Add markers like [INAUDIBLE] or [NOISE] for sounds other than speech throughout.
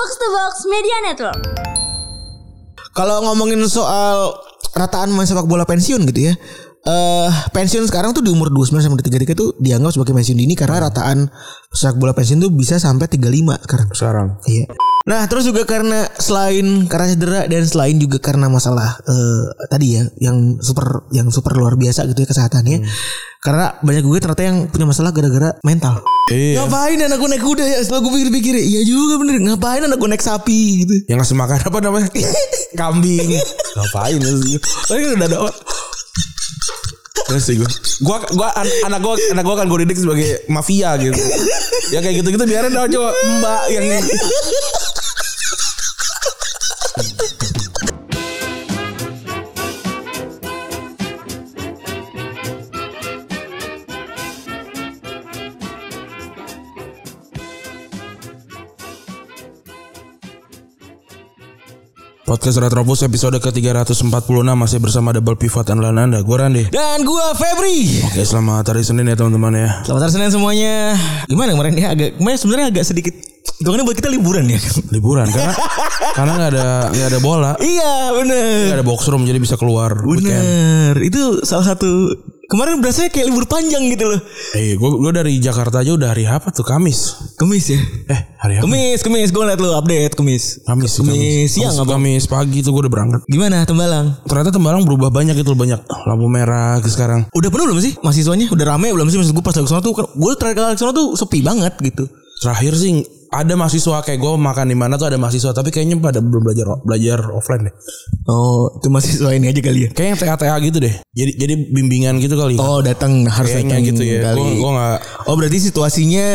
Box to Box Media Network. Kalau ngomongin soal rataan main sepak bola pensiun gitu ya. Eh pensiun sekarang tuh di umur 29 sampai 33 tuh dianggap sebagai pensiun dini karena rataan sepak bola pensiun tuh bisa sampai 35 sekarang. Sekarang. Iya. Nah, terus juga karena selain karena cedera dan selain juga karena masalah eh, tadi ya yang super yang super luar biasa gitu ya kesehatannya. Karena banyak gue ternyata yang punya masalah gara-gara mental. Iya. Ngapain anak gue naik kuda ya? Setelah gue pikir-pikir, iya juga bener. Ngapain anak gue naik sapi gitu? Yang ngasih makan apa namanya? [LAUGHS] Kambing. Ngapain sih? Tapi kan udah ada Terus sih gue Gua, gua an- anak gue anak gue kan gue didik sebagai mafia gitu. ya kayak gitu-gitu biarin dong coba mbak yang Podcast Retropus episode ke-346 masih bersama Double Pivot Andalan Anda. Gue Randi. Dan gue Febri. Oke, selamat hari Senin ya teman-teman ya. Selamat hari Senin semuanya. Gimana kemarin ya agak kemarin sebenarnya agak sedikit Hitungannya buat kita liburan ya. [LAUGHS] Liburan karena karena nggak ada nggak ada bola, iya bener. nggak ada box room jadi bisa keluar weekend. Bener. Itu salah satu kemarin berasanya kayak libur panjang gitu loh. Eh, gue gue dari Jakarta aja udah hari apa tuh Kamis. Kemis ya. Eh, hari apa? Kemis, kemis. Gue liat lu update kemis. Kamis, sih, Kemis siang Kamis, apa? Kamis pagi tuh gue udah berangkat. Gimana Tembalang? Ternyata Tembalang berubah banyak itu banyak lampu merah gitu sekarang. Udah penuh belum sih mahasiswanya? Udah rame belum sih? Maksud gue pas lagi ke sana tuh, gue terakhir kali ke sana tuh sepi banget gitu. Terakhir sih ada mahasiswa kayak gue makan di mana tuh ada mahasiswa tapi kayaknya pada belum belajar belajar offline deh. Oh, itu mahasiswa ini aja kali ya? Kayaknya TA TA gitu deh. Jadi jadi bimbingan gitu kali. Oh, datang harus Kayaknya datang gitu ya. kali. Gue gue nggak Oh, berarti situasinya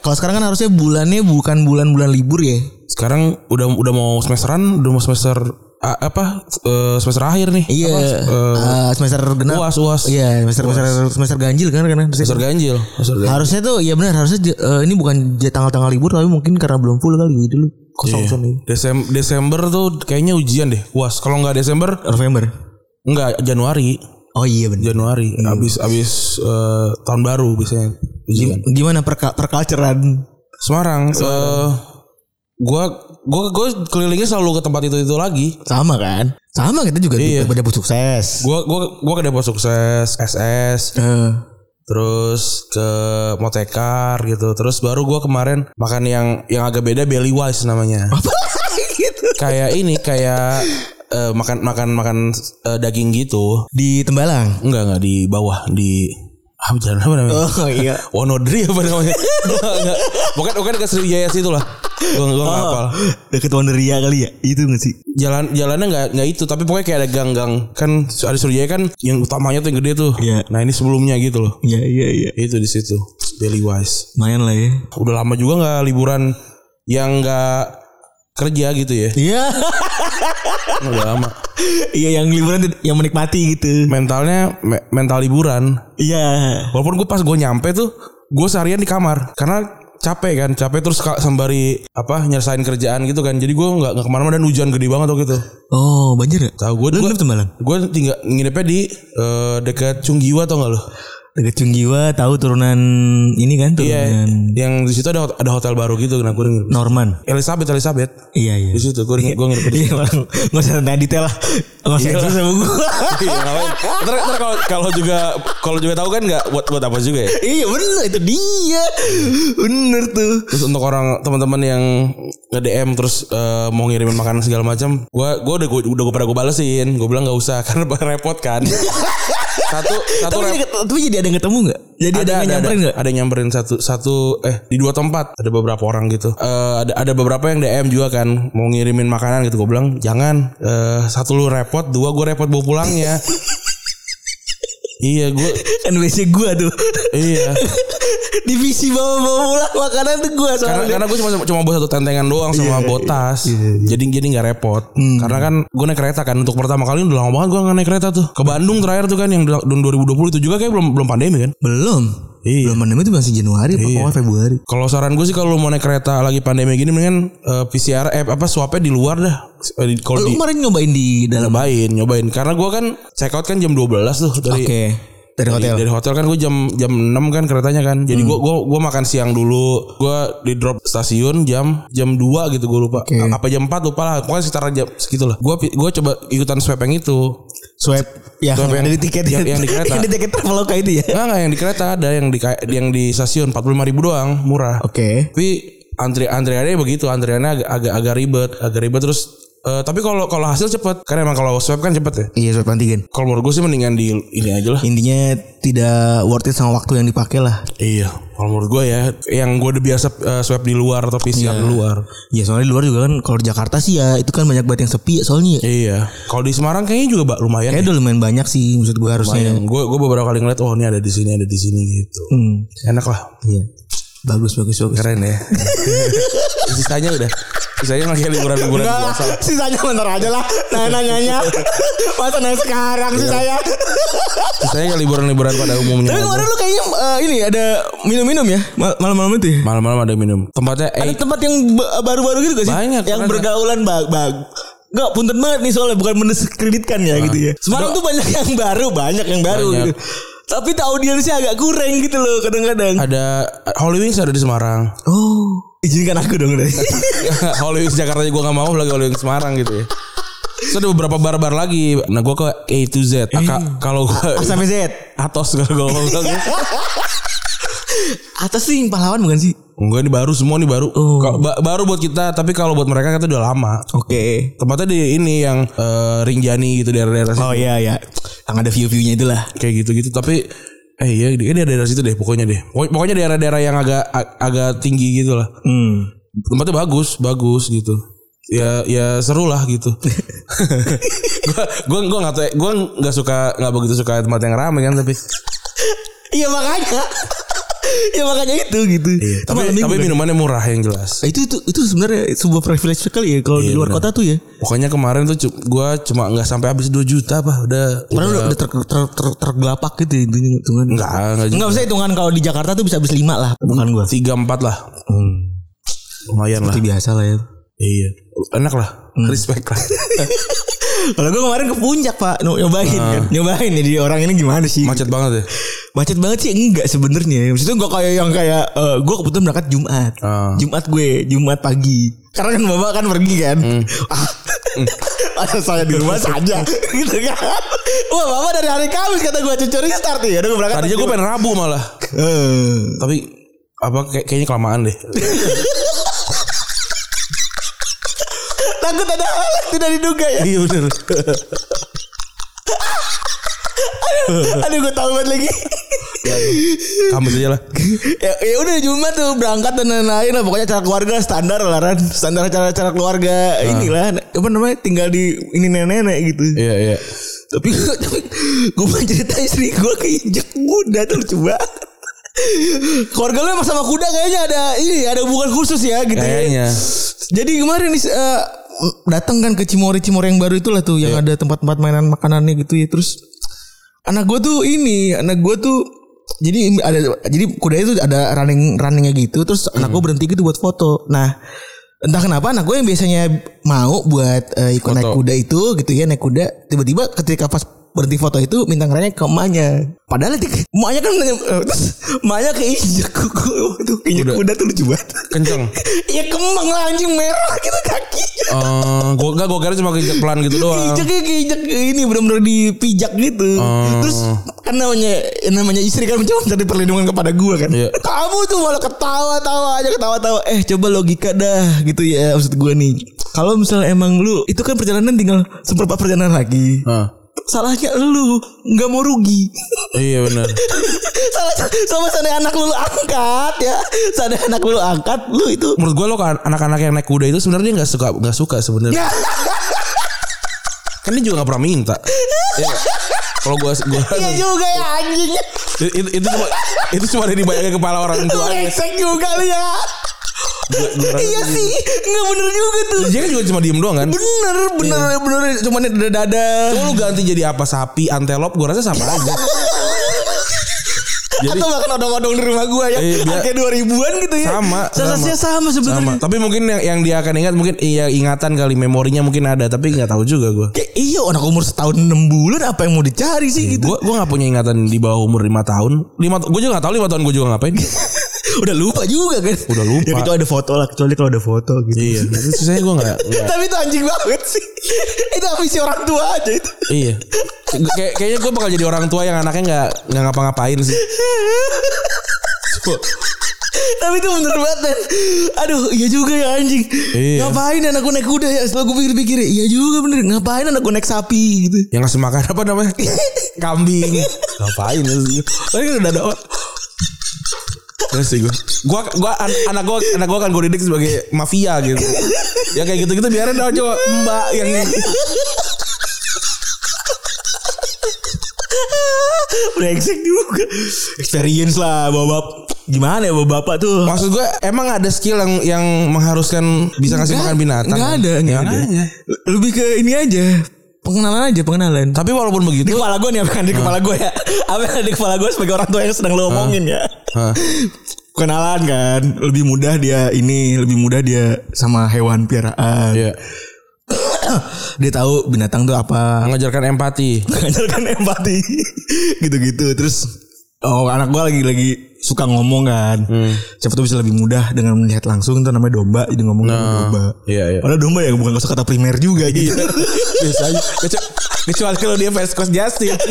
kalau sekarang kan harusnya bulannya bukan bulan-bulan libur ya? sekarang udah udah mau semesteran, udah mau semester a- apa eh, semester akhir nih. Iya. Apa, Ah, semester genap. uas uas. Iya, semester semester semester ganjil kan karena Semester ganjil. Semester ganjil. Harusnya tuh ya benar harusnya eh, ini bukan tanggal-tanggal libur tapi mungkin karena belum full kali gitu loh. Kosong kosong nih. Desem Desember tuh kayaknya ujian deh. Uas. Kalau nggak Desember November. nggak Januari. Oh iya benar. Januari habis habis eh, tahun baru biasanya ujian. Gimana perka perkalceran? Semarang. eh gua gua gua kelilingnya selalu ke tempat itu itu lagi. Sama kan? Sama kita juga Iya. pada dapur sukses. Gua gua gua ke Depot Sukses, SS, Eh, terus ke Motekar gitu. Terus baru gua kemarin makan yang yang agak beda Belly Wise namanya. [LAUGHS] apa gitu? kayak ini kayak eh, makan makan makan eh, daging gitu. Di Tembalang. Enggak enggak di bawah di apa jalan apa namanya? Oh iya. [LAUGHS] Wonodri apa namanya? [LAUGHS] Enggak. Bukan bukan dekat Sriwijaya situ lah. Gua gua enggak hafal. Deket Wonderia kali ya? Itu gak sih? Jalan jalannya enggak enggak itu, tapi pokoknya kayak ada gang-gang. Kan ada Sriwijaya kan yang utamanya tuh yang gede tuh. Iya. Nah, ini sebelumnya gitu loh. Iya iya iya. Itu di situ. Daily Wise. Lumayan lah ya. Udah lama juga nggak liburan yang enggak kerja gitu ya. Iya. Udah lama. Iya yang liburan yang menikmati gitu. Mentalnya me- mental liburan. Iya. Walaupun gue pas gue nyampe tuh gue seharian di kamar karena capek kan capek terus sembari apa nyelesain kerjaan gitu kan. Jadi gue nggak nggak ke mana-mana dan hujan gede banget waktu itu. Oh banjir ya? tahu gue gue tinggal nginepnya di eh, dekat Cunggiwa tau gak lo Deket Cunggiwa tahu turunan ini kan iya turunan yang di situ ada ada hotel baru gitu nah gue Norman. Elizabeth Elizabeth Iya iya. di situ gue gue nginep di Iya bang, nggak usah tanya detail lah, nggak usah eksklusif sama gue. Iya? Ntar, ntar kalau kalau juga kalau juga tahu kan nggak buat buat apa juga ya. iya bener itu dia, bener tuh. Terus untuk orang teman-teman yang nge DM terus eh, mau ngirimin makanan segala macam, gua gua udah gua, udah gua pada gua balesin. Gua bilang nggak usah [LAUGHS] karena repot kan. [LAUGHS] satu satu Tapi, rep- tapi jadi ada yang ketemu nggak? Jadi ada, yang nyamperin nggak? ada yang nyamperin satu satu eh di dua tempat. Ada beberapa orang gitu. Eh, ada ada beberapa yang DM juga kan. Mau ngirimin makanan gitu. Gue bilang jangan. Eh, satu lu repot dua gue repot bawa pulangnya [LAUGHS] iya gue [LAUGHS] Kan WC gue tuh. iya. [LAUGHS] Divisi bawa-bawa pulang makanan tuh gue karena karena gue cuma cuma bawa satu tentengan doang sama botas. jadi jadi nggak repot. Karena kan gue naik kereta kan untuk pertama kali udah lama banget gue nggak naik kereta tuh. Ke Bandung terakhir tuh kan yang di tahun 2020 itu juga kayak belum belum pandemi kan. Belum. Iya. Belum pandemi itu masih Januari apa Iya. awal Februari. kalau saran gue sih kalau lu mau naik kereta lagi pandemi gini mendingan eh, PCR eh, apa swabnya di luar dah Eh, di- kalau Lu di kemarin nyobain di dalam nyobain nyobain karena gue kan check out kan jam 12 tuh dari Oke. Dari hotel. Dari hotel kan gue jam jam 6 kan keretanya kan. Jadi gue gua gua makan siang dulu. Gue di drop stasiun jam jam 2 gitu gue lupa. Oke. Apa jam 4 lupa lah. Pokoknya sekitar jam segitu lah. Gue gue coba ikutan swab yang itu. Swab ya Swab yang- yang di tiket yang- yang di kereta. yang di tiket traveloka itu ya. Enggak enggak yang di kereta ada yang di yang di stasiun 45 ribu doang murah. Oke. Tapi antri antriannya begitu, antriannya agak agak, agak ribet, agak ribet terus eh, tapi kalau kalau hasil cepet karena emang kalau swab kan cepet ya. Iya swab antigen. Kalau menurut gue sih mendingan di ini aja lah. Intinya tidak worth it sama waktu yang dipakai lah. Iya, kalau menurut gue ya, yang gue udah biasa eh, swab di luar atau PCR di luar. Ya soalnya di luar juga kan kalau Jakarta sih ya itu kan banyak banget yang sepi ya soalnya ya. Iya, kalau di Semarang kayaknya juga lumayan. Kayaknya udah lumayan banyak sih maksud gue harusnya. Gue gue beberapa kali ngeliat, oh ini ada di sini, ada di sini gitu. Hmm. Enak lah, Iya. Bagus bagus bagus. keren ya. [LAUGHS] Sisanya udah, sisanya lagi liburan-liburan Enggak lah, biasa. sisanya bentar aja lah. Nah nanyanya. Masa nanya sekarang sih saya. Sisanya kayak liburan-liburan pada umumnya. Tapi kemarin lu kayaknya eh, ini ada minum-minum ya mal- malam-malam itu ya? Malam-malam ada minum. Tempatnya Ada eh tempat yang ba- baru-baru gitu gak sih? Banyak, Yang bergaulan bag bag. Enggak, punten banget nih soalnya bukan mendiskreditkan ya gitu ya. Semarang tuh banyak yang baru, banyak yang baru Banyak. gitu. Tapi audiensnya agak kurang gitu loh kadang-kadang. ada Holy Wings ada di Semarang. Oh, izinkan aku dong deh. Holy Wings Jakarta gue gak mau lagi Holy Wings Semarang gitu ya. Terus ada beberapa bar-bar lagi. Nah gue ke A to Z. Ah, ka- Kalau gue A sampai Z. Atos kalau gue Atas [LAUGHS] sih pahlawan bukan sih? Enggak ini baru semua nih baru. Oh. Ba- baru buat kita tapi kalau buat mereka kan itu udah lama. Oke. Tempatnya di ini yang eh, Rinjani gitu daerah-daerah situ. Oh iya ya. Yang ada view-viewnya itulah. kayak gitu-gitu tapi eh iya dia daerah situ deh pokoknya deh. Pokok- Pokoknya daerah-daerah yang agak ag- agak tinggi gitu lah. Hmm. Tempatnya bagus, bagus gitu. Ya ya seru lah gitu. [LAUGHS] gua gua gua nggak tahu gua nggak suka nggak begitu suka tempat yang ramai kan tapi Iya makanya. Ya makanya itu gitu. tapi Malam tapi kan. minumannya murah yang jelas. itu itu itu sebenarnya sebuah privilege sekali ya kalau di Iya, luar benar. kota tuh ya. Pokoknya kemarin tuh gua cuma nggak sampai habis 2 juta apa udah Kemarin udah, udah ter, ter, ter, tergelapak gitu ya intinya hitungan. enggak enggak Enggak bisa hitungan kalau di Jakarta tuh bisa habis 5 lah bukan gua. tiga empat lah lumayan lah Itu biasa lah ya. Iya. Enak lah. Respect lah. [LAUGHS] Kalau gue kemarin ke puncak pak. Nyo- Nyobain kan? Nyobain nih di orang ini gimana sih? Macet banget ya? Macet banget sih enggak sebenarnya. Maksudnya gue kayak yang kayak eh, Gue kebetulan berangkat Jumat. Ah. Jumat gue Jumat pagi. Karena kan bapak kan pergi kan? [LAUGHS] Ah, [LAUGHS] Ada saya di rumah saja. Gitu kan? Wah bapak dari hari Kamis kata gue cucuri start ya Udah gue berangkat tadinya gue pengen rabu malah. Eh, tapi apa kayak kayaknya kelamaan deh Takut ada hal yang tidak diduga ya? Iya bener. Aduh gue tahu banget lagi. Kamu aja lah. Ya, ya udah Jumat tuh berangkat dan lain-lain lah. Pokoknya acara keluarga standar lah Ran. Standar acara-acara keluarga. Inilah apa namanya tinggal di ini nenek-nenek gitu. Iya iya. Tapi tapi gue mau cerita istri gue keinjek kuda tuh lucu banget. Keluarga lu emang sama kuda kayaknya ada ini ada hubungan khusus ya gitu ya. kayaknya. Jadi kemarin eh, datang kan ke Cimori Cimori yang baru itulah tuh yang ada tempat-tempat mainan makanannya gitu ya. Terus anak gue tuh ini anak gue tuh jadi ada jadi kuda itu ada running runningnya gitu terus anak gue berhenti gitu buat foto. Nah entah kenapa anak gue yang biasanya mau buat eh, ikut naik kuda itu gitu ya naik kuda tiba-tiba ketika pas berhenti foto itu minta ngeranya ke emaknya padahal nanti emaknya kan eh, terus emaknya keinjek kuku itu keinjek Kuda. kuda tuh lucu banget kenceng [LAUGHS] ya kemang lah anjing merah gitu kaki Eh, gue enggak gue kira cuma keinjek pelan gitu doang Kijaknya kijak ini benar-benar dipijak gitu. Oh. Terus kan namanya namanya istri kan mencoba mencari perlindungan kepada gua kan. Iya. Kamu tuh malah ketawa-tawa aja ketawa-tawa. Eh coba logika dah gitu ya maksud gua nih. Kalau misalnya emang lu itu kan perjalanan tinggal seperempat perjalanan lagi. Hah. Salahnya lu nggak mau rugi. iya benar [LAUGHS] Salah sama sana anak lu, angkat ya. Sana anak lu, angkat lu itu menurut gue lo kan anak-anak yang naik kuda itu sebenarnya nggak suka nggak suka sebenarnya kan dia juga nggak pernah minta Iya. kalau gue gue Iya juga ya anjing. itu, itu cuma itu cuma ada di bayangin kepala orang tua Brengsek juga lu ya. Iya sih, nggak bener juga tuh. dia kan juga cuma diem doang kan Bener, bener, bener. Cuman dada dada. Cuma lu ganti jadi apa sapi, antelop, gue rasa sama aja. [LAUGHS] Jadi- Atau bahkan odong-odong di rumah gue ya. Iya, biar- Harga 2000-an gitu ya. Sama, Sensasinya sama, Sama. sebenarnya. Tapi mungkin yang, yang dia akan ingat mungkin iya ingatan kali memorinya mungkin ada tapi nggak tahu juga gue. Kayak iya anak umur setahun 6 bulan apa yang mau dicari sih gitu. Gue gue nggak punya ingatan di bawah umur lima tahun. Lima gue juga nggak tahu lima tahun gue juga ngapain. [LAUGHS] Udah lupa juga kan. Udah lupa. Ya kecuali ada foto lah, kecuali kalau ada foto gitu. iya. Tapi sisanya gue nggak. Tapi itu anjing banget sih. itu ambisi orang tua aja itu. Iya. Kayak kayaknya gue bakal jadi orang tua yang anaknya nggak nggak ngapa-ngapain sih. Tapi itu bener banget Dan Aduh iya juga ya anjing Iya. Ngapain anakku naik kuda ya Setelah gue pikir-pikir Iya juga bener Ngapain anakku naik sapi gitu Yang ngasih makan apa namanya? [LAUGHS] Kambing. Ngapain sih? Tapi udah ada Terus sih gue. Gua gua an- anak gua anak gua kan gue didik sebagai mafia gitu. Ya kayak gitu-gitu biarin dong coba Mbak yang Brengsek juga Experience lah Bapak Gimana ya bapak tuh Maksud gue emang ada skill yang yang mengharuskan bisa ngasih makan binatang. Nggak ada Ya, nggak ada. makanya. Lebih ke ini aja Pengenalan aja pengenalan. Tapi walaupun Di begitu, kepala gue nih apa yang di kepala gue ya. Apa yang di kepala gue sebagai orang tua yang sedang lo omongin ya? Hah. Kenalan kan? Lebih mudah dia ini Lebih mudah dia sama hewan piaraan. Ya [COUGHS] Dia tahu binatang tuh apa. Mengajarkan empati. Mengajarkan empati. [LAUGHS] Gitu-gitu. Terus Oh anak gue lagi lagi suka ngomong kan Siapa tuh bisa lebih mudah Dengan melihat langsung Itu namanya domba Jadi ngomong sama domba Iya iya. Padahal domba ya bukan kata primer juga gitu [LAUGHS] Biasa aja. Kecu- Kecuali kalau dia fans cost Justin. [LAUGHS]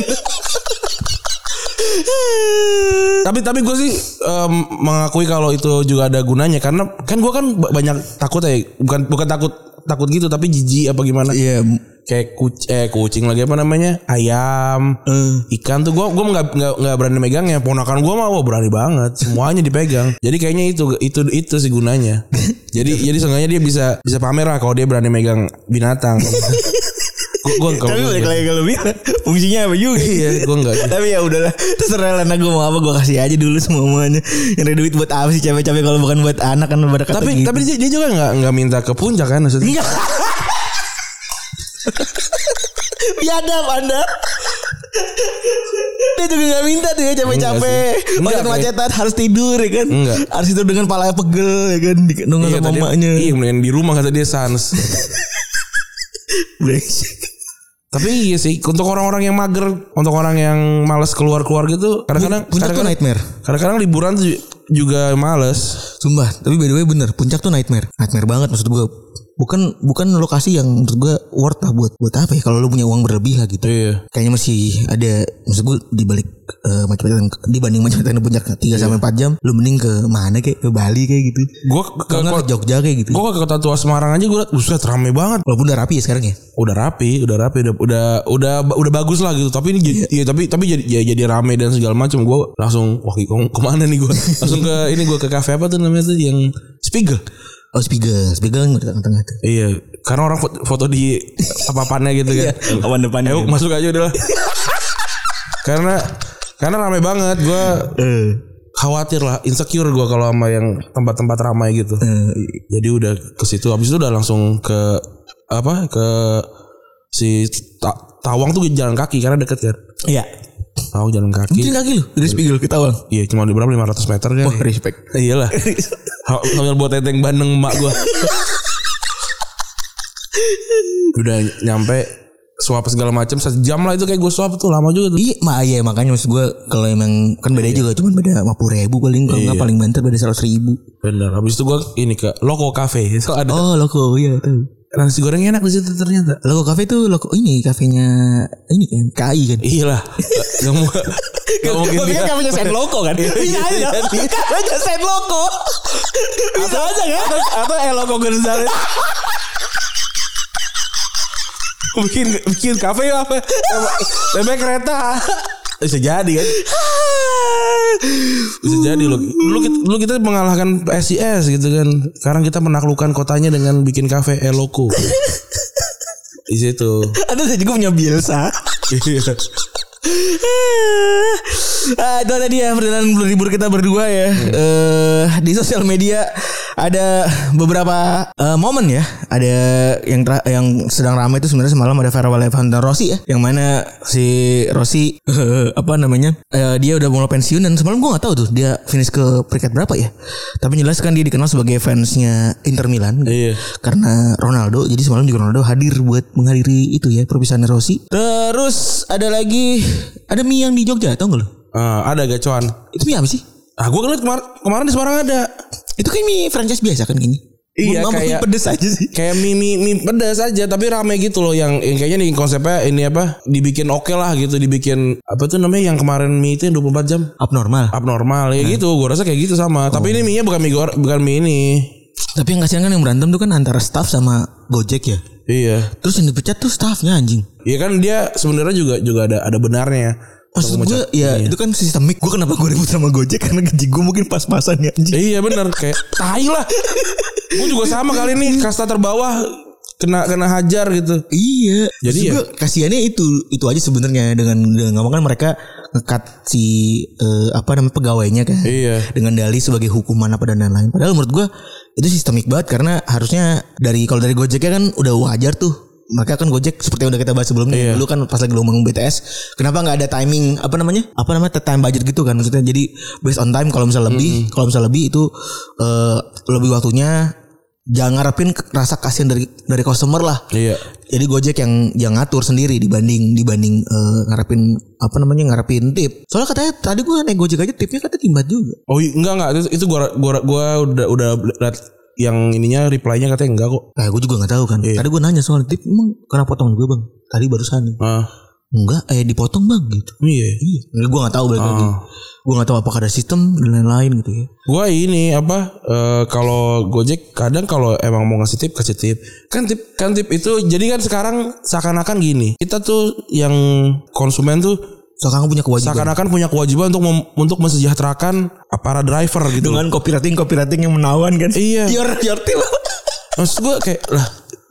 tapi tapi gue sih em, mengakui kalau itu juga ada gunanya karena kan gue kan ba- banyak takut ya bukan bukan takut takut gitu tapi jijik apa gimana? Iya. Kayak kuc eh kucing lagi apa namanya? Ayam. Eh. ikan tuh gue gue nggak nggak nggak berani megangnya. Ponakan gue mah wah berani banget. Semuanya dipegang. [LAUGHS] Jadi kayaknya itu itu itu sih gunanya. [LAUGHS] Jadi jadi seenggaknya dia bisa bisa pamer lah kalau dia berani megang binatang [LAUGHS] gue gue Tapi balik lagi kalau bilang Fungsinya apa juga. Iya gue nggak Tapi ya udahlah Terserah lah anak gue mau apa Gue kasih aja dulu semuanya. Yang ada duit buat apa sih Capek-capek kalau bukan buat anak kan pada kata tapi gitu. tapi dia, juga nggak nggak minta ke puncak kan maksudnya? Enggak Biadab anda. Dia juga gak minta tuh ya capek-capek. Enggak. Enggak, Macet-macetan harus tidur ya kan? Enggak. Harus tidur dengan pala pegel ya kan Digendong Iya, sama mamanya iya kemudian di rumah kata dia sans. [LAUGHS] tapi iya sih untuk orang-orang yang mager untuk orang yang malas keluar-keluar gitu kadang-kadang Puncak tuh kadang-kadang nightmare. kadang-kadang liburan tuh juga males. Sumpah Tapi by the way bener Puncak tuh nightmare. Nightmare banget maksud gue Bukan bukan lokasi yang menurut gue worth lah buat buat apa ya kalau lu punya uang berlebih lah gitu. iya. Kayaknya masih ada maksud gue di balik eh, macam-macam dibanding macam-macam puncak 3 sampai 4 jam lu mending ke mana kayak ke Bali kayak gitu. Gue ke, nggak ke Jogja kayak gitu. gue ke kota tua Semarang aja gue liat buset rame banget. Walaupun udah rapi ya sekarang ya. Udah rapi, udah rapi, udah udah udah, udah bagus lah gitu. Tapi ini jadi, ya, tapi tapi jadi ya, jadi rame dan segala macam. Gue langsung wah ke- ke mana nih gue? [LAUGHS] langsung ke ini gue ke kafe apa tuh namanya tuh yang Spiegel. Oh Spiegel, Spiegel yang di tengah-tengah tuh. Iya, karena orang foto, foto di apa-apanya gitu kan. Kawan depannya. Ayo masuk aja udah lah. [LAUGHS] karena karena rame banget gue Eh, khawatir lah insecure gue kalau sama yang tempat-tempat ramai gitu. eh, Jadi udah ke situ habis itu udah langsung ke apa ke si Ta- Tawang tuh jalan kaki karena deket kan. Iya. Tahu jalan Mungkin kaki. kaki lu dari Spiegel kita awal. Iya cuma di berapa 500 meter kan. Wah respect. Iyalah. [LAUGHS] Hamil buat teteng Bandeng emak gua. [LAUGHS] udah nyampe suap segala macam sejam lah itu kayak gue suap tuh lama juga tuh. Iya, ma iya makanya maksud gue kalau emang kan beda juga cuma beda 50 ribu paling kalau nggak paling banter beda 100 ribu. Bener. Habis itu gue ini ke Loko Cafe. So ada Oh loko iya tuh. nasi goreng enak di situ ternyata. Loko kafe tuh loko ini kafenya ini kan KAI [LAUGHS] kan. Iya lah. Gak mau [LAUGHS] Gak mungkin dia. kafenya Sen Loko kan. Bisa aja. Kafenya Sen Loko. Bisa aja kan. Atau Eloko Gonzales. [LAUGHS] bikin bikin kafe apa? Tempe kereta. Bisa jadi kan. Bisa jadi loh. Dulu kita, dulu kita mengalahkan PSIS gitu kan. Sekarang kita menaklukkan kotanya dengan bikin kafe Eloko. Di situ. Ada saya juga punya Bielsa. Iya. ah, itu tadi ya perjalanan libur kita berdua ya. Eh di sosial media ada beberapa eh, momen ya. Ada yang yang sedang ramai itu sebenarnya semalam ada farewell Evan dan Rossi ya. Yang mana si Rossi eh, [LAUGHS] apa namanya? eh, dia udah mulai pensiun dan semalam gua nggak tahu tuh dia finish ke peringkat berapa ya. Tapi jelas kan dia dikenal sebagai fansnya Inter Milan. Iya. Karena Ronaldo. Jadi semalam juga Ronaldo hadir buat menghadiri itu ya perpisahan Rossi. Terus ada lagi ada mie yang di Jogja, tau gak lo? Eh, ada gacuan. Itu mie apa sih? Ah, gue ngeliat kemar kemarin di Semarang ada. Itu kayak mie franchise biasa kan kayaknya. Iya, mau kayak- pedes aja sih. Kayak mie, mie, mie pedas aja tapi rame gitu loh yang, yang kayaknya nih konsepnya ini apa dibikin oke lah gitu dibikin apa tuh namanya yang kemarin mie itu yang 24 jam Abnormal. abnormal ya gitu gue rasa kayak gitu sama tapi ini mie nya bukan mie gor bukan mie ini Tapi yang kasihan kan yang berantem tuh kan antara staff sama Gojek ya. iya Terus yang dipecat tuh staffnya anjing. Iya kan dia sebenarnya juga juga ada ada benarnya Maksud gue ya itu kan sistemik. Gue kenapa gue ribut sama Gojek karena gaji gue mungkin pas-pasan ya anjing. Iya benar kayak tai lah. Gue juga sama kali nih kasta terbawah kena kena hajar gitu. Iya. Jadi Jadi ya- gue kasihannya itu itu aja sebenarnya dengan dengan ngomong kan mereka ngekat si eh, apa namanya pegawainya kan. Iya. Dengan dalih sebagai hukuman apa dan lain-lain. Padahal menurut gue itu sistemik banget karena harusnya dari kalau dari Gojeknya kan udah wajar tuh. Mereka kan Gojek seperti yang udah kita bahas sebelumnya. Iya. Dulu kan pas lagi ngomong BTS, kenapa nggak ada timing apa namanya? Apa namanya time budget gitu kan maksudnya. Jadi based on time kalau misalnya lebih, kalau misalnya lebih itu eh, lebih waktunya jangan ngarepin rasa kasihan dari dari customer lah. Iya. Jadi Gojek yang yang ngatur sendiri dibanding dibanding eh, ngarepin apa namanya ngarepin tip. Soalnya katanya tadi gua naik Gojek aja tipnya katanya timbat juga. Oh enggak enggak itu, itu gua gua gua udah udah liat yang ininya reply-nya katanya enggak kok. Nah, gue juga nggak tahu kan. Tadi gua nanya soal tip emang kena potong juga bang. Tadi barusan nih. Ah, Enggak, eh dipotong bang gitu. iya. Iya. Gue nggak tahu balik lagi. Gue nggak tahu apakah ada sistem dan lain-lain gitu ya. Gua ini apa eh, kalau Gojek kadang kalau emang mau ngasih tip kasih tip. Kan tip kan tip itu jadi kan sekarang seakan-akan gini. Kita tuh yang konsumen tuh Kamu punya kewajiban. seakan-akan punya kewajiban untuk mem- untuk mensejahterakan para driver gitu. Dengan copywriting copywriting yang menawan kan. Iya. Your your tip. Maksud gue kayak lah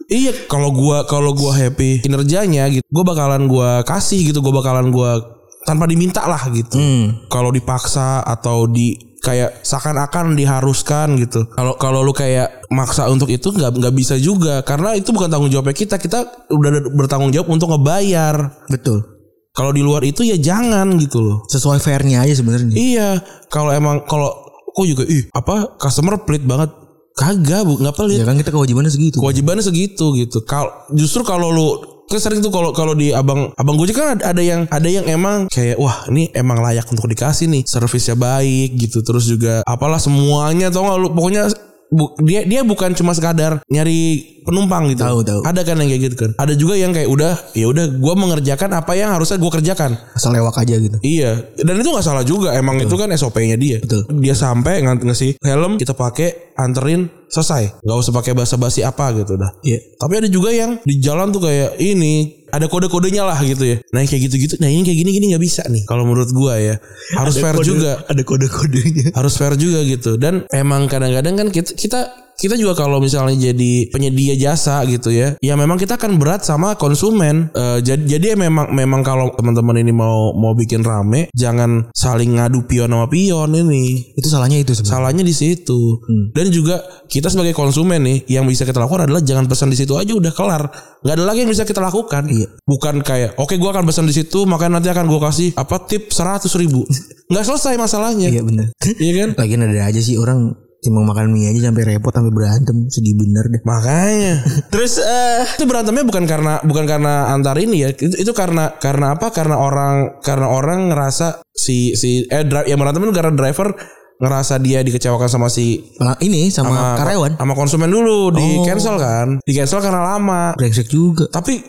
Iya kalau gua kalau gua happy kinerjanya gitu, gua bakalan gua kasih gitu, gua bakalan gua tanpa diminta lah gitu. Kalau dipaksa atau di kayak seakan-akan diharuskan gitu. Kalau kalau lu kayak maksa untuk itu nggak nggak bisa juga karena itu bukan tanggung jawabnya kita. Kita udah bertanggung jawab untuk ngebayar. Betul. Kalau di luar itu ya jangan gitu loh. Sesuai fairnya aja sebenarnya. Iya, kalau emang kalau kok juga ih apa customer pelit banget. Kagak, Bu, nggak pelit Ya kan kita kewajibannya segitu. kewajibannya segitu gitu. Kalau justru kalau lu kan sering tuh kalau kalau di abang abang gojek kan ada, ada yang ada yang emang kayak wah ini emang layak untuk dikasih nih servisnya baik gitu terus juga apalah semuanya tau gak lu pokoknya bu- dia dia bukan cuma sekadar nyari penumpang gitu Tahu, tahu. ada kan yang kayak gitu kan ada juga yang kayak udah ya udah gue mengerjakan apa yang harusnya gue kerjakan Asal lewat aja gitu. Iya, dan itu nggak salah juga. Emang itu kan SOP-nya dia. Betul. Dia sampai ngasih helm, kita pakai, anterin, selesai. Nggak usah pakai basa-basi apa gitu dah. Iya. Tapi ada juga yang di jalan tuh kayak ini ada kode-kodenya lah gitu ya. Nah yang kayak gitu-gitu, nah ini kayak gini-gini nggak bisa nih. Kalau menurut gua ya harus fair juga, Ada kode-kodenya. harus fair juga gitu. Dan emang kadang-kadang kan kita kita kita juga kalau misalnya jadi penyedia jasa gitu ya, ya memang kita akan berat sama konsumen. Eh, jadi jadi memang memang kalau teman-teman ini mau mau bikin rame, jangan saling ngadu pion sama pion ini. Itu salahnya itu sebenarnya. Salahnya di situ. Dan juga kita sebagai konsumen nih yang bisa kita lakukan adalah jangan pesan di situ aja udah kelar. nggak ada lagi yang bisa kita lakukan. Iya. Bukan kayak oke gua akan pesan di situ makanya nanti akan gua kasih apa tip 100 ribu. [LAUGHS] nggak selesai masalahnya. Iya benar. Iya kan? Lagian ada aja sih orang timbang makan mie aja sampai repot sampai berantem. Sedih bener deh. Makanya. [LAUGHS] Terus eh itu berantemnya bukan karena bukan karena antar ini ya. Itu, itu karena karena apa? Karena orang karena orang ngerasa si si eh dri- yang berantem itu karena driver ngerasa dia dikecewakan sama si ini sama, sama karyawan. sama konsumen dulu. Di Oh. cancel kan? Di cancel karena lama. Brengsek juga. tapi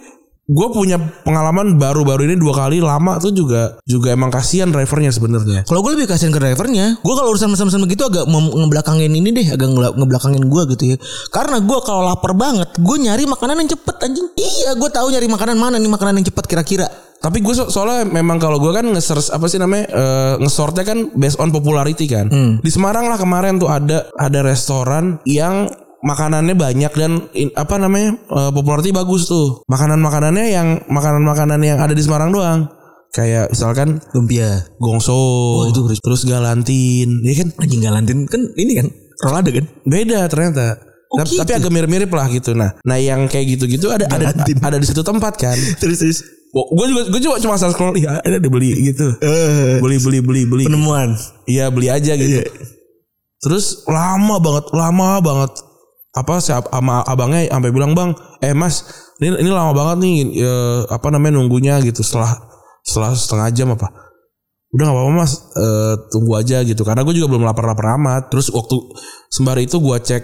gue punya pengalaman baru-baru ini dua kali lama tuh juga juga emang kasihan drivernya sebenarnya Kalau gue lebih kasihan ke drivernya. Gue kalau urusan pesan-pesan begitu agak ngebelakangin ini deh, agak ngebelakangin gue gitu ya. Karena gue kalau lapar banget, gue nyari makanan yang cepet anjing. Iya, gue tahu nyari makanan mana nih makanan yang cepet kira-kira. Tapi gue so- soalnya memang kalau gue kan nge-search apa sih namanya eh, nge-sortnya kan based on popularity kan. Di Semarang lah kemarin tuh ada ada restoran yang makanannya banyak dan in- apa namanya eh, popularity bagus tuh. Makanan-makanannya yang makanan-makanan yang ada di Semarang doang. Kayak misalkan Lumpia. gongso, itu terus galantin, ya kan? Anjing galantin kan ini kan Rolade kan? Beda ternyata. Oh, tapi, gitu? tapi agak mirip-mirip lah gitu. Nah, nah yang kayak gitu-gitu ada ada Garantin. ada di satu tempat kan. [LAUGHS] Terus terus. Gue juga gue cuma cuma asal scroll ya ada dibeli gitu. Eh, Beli beli beli beli. penemuan. Iya beli aja gitu. Terus lama banget, lama banget. Apa si ab- sama abangnya sampai bilang bang, eh mas, ini ini lama banget nih, eh, apa namanya nunggunya gitu setelah setelah setengah jam apa? Udah nggak apa-apa mas, eh, tunggu aja gitu. Karena gue juga belum lapar-lapar amat. Terus waktu sembari itu gue cek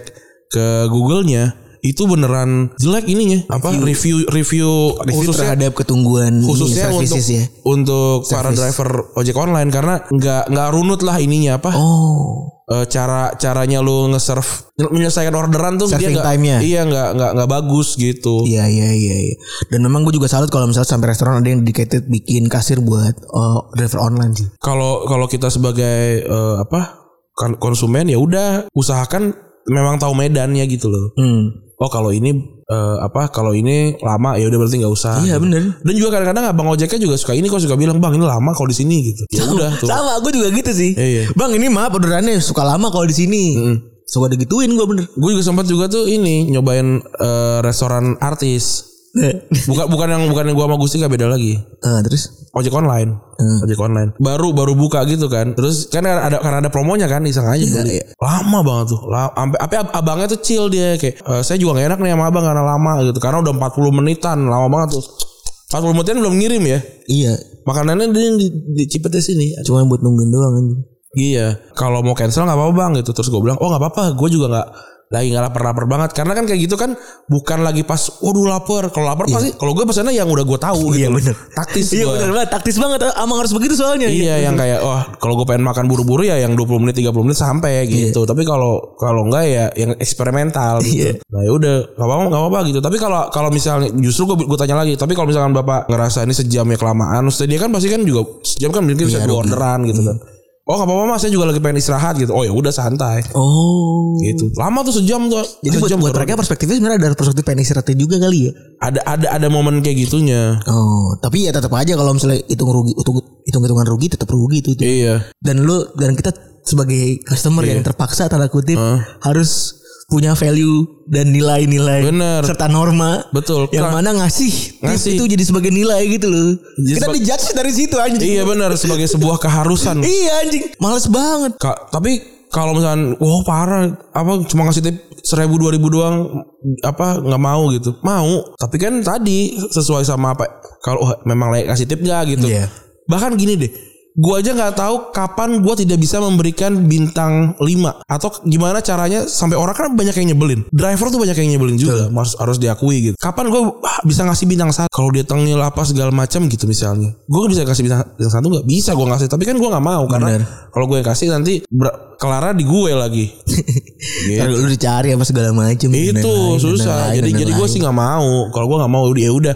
ke Google-nya, itu beneran jelek ininya. Apa review review, Review khususnya terhadap ketungguan khususnya ini, untuk ya. untuk para Service. driver ojek online karena nggak nggak runut lah ininya apa Oh. Eh, cara caranya lu nge-serve menyelesaikan orderan tuh Serving nggak time-nya. iya nggak nggak nggak bagus gitu Iya iya iya iya. Dan memang gue juga salut kalau misalnya sampai restoran ada yang dedicated bikin kasir buat uh, driver online sih. kalau kalau kita sebagai eh, apa kan- konsumen ya udah usahakan memang tahu medannya gitu loh Hmm. Oh kalau ini eh, apa kalau ini lama ya udah berarti nggak usah Iya gitu. bener. dan juga kadang-kadang abang ojeknya juga suka ini kok suka bilang bang ini lama kalau di sini gitu ya udah tuh Sama gue juga gitu sih. Iya. Bang ini maaf orderannya suka lama kalau di sini. Suka digituin gue bener. gue juga sempat juga tuh ini nyobain eh, restoran artis bukan bukan yang bukan yang gua sama Gusti gak beda lagi Ah, terus? ojek online Hmm. ojek online baru baru buka gitu kan terus kan ada karena ada promonya kan iseng aja beli iya. lama banget tuh sampai apa abangnya tuh chill dia kayak "Eh, saya juga gak enak nih sama abang karena lama gitu karena udah 40 menitan lama banget tuh 40 menitan belum ngirim ya Iya. makanannya dia yang di, di Cipete sini Cuma buat nungguin doang anjing. Iya, kalau mau cancel nggak apa-apa bang gitu. Terus gue bilang, oh nggak apa-apa, gue juga nggak lagi nggak lapar-lapar banget. Karena kan kayak gitu kan bukan lagi pas, waduh lapar. Kalau lapar pasti, kalau gue pesannya yang udah gue tahu Iya gitu. bener. Taktis [LAUGHS] Iya gue. bener banget. Taktis banget. Amang harus begitu soalnya. Iya yang kayak wah kalau gue pengen makan buru-buru ya yang 20 menit 30 menit sampai gitu. Tapi kalau kalau enggak ya yang eksperimental gitu. Iya. Nah ya udah nggak apa-apa nggak apa-apa gitu. Tapi kalau kalau misalnya justru gue gue tanya lagi. Tapi kalau misalkan bapak ngerasa ini sejam ya kelamaan, maksudnya dia kan pasti kan juga sejam kan mungkin bisa Iya, dua orderan gitu kan. Oh nggak apa-apa mas, saya juga lagi pengen istirahat gitu. Oh ya udah santai Oh. gitu. Lama tuh sejam tuh. Jadi buat, sejam buat baru- mereka perspektifnya sebenarnya ada perspektif pengen istirahatnya juga kali ya. ada ada ada momen kayak gitunya. Oh, tapi ya tetap aja kalau misalnya hitung rugi, hitung hitung hitungan rugi tetap rugi itu itu. Iya. Dan lu dan kita sebagai customer yang terpaksa tanda kutip harus punya value dan nilai-nilai Bener. serta norma Betul. yang Ka- mana ngasih, Ngasih. itu jadi sebagai nilai gitu loh. Jadi kita dijudge dari situ anjing. Iya benar sebagai sebuah keharusan. [LAUGHS] Iya anjing, males banget. Kak, tapi kalau misalkan wah parah apa cuma ngasih tip seribu dua ribu doang apa nggak mau gitu mau tapi kan tadi sesuai sama apa kalau memang layak kasih tip nggak gitu Iya. bahkan gini deh gua aja nggak tahu kapan gua tidak bisa memberikan bintang 5 atau gimana caranya sampai orang kan banyak yang nyebelin driver tuh banyak yang nyebelin juga harus harus diakui gitu kapan gua ah, bisa ngasih bintang satu kalau dia tengil apa segala macam gitu misalnya gua bisa kasih bintang, bintang satu nggak bisa gua ngasih tapi kan gua nggak mau karena kalau gue yang kasih nanti kelara di gue lagi. [LAUGHS] gitu. Lu dicari apa segala macam. Itu susah. Jadi jadi gue sih nggak mau. Kalau gue nggak mau ya udah.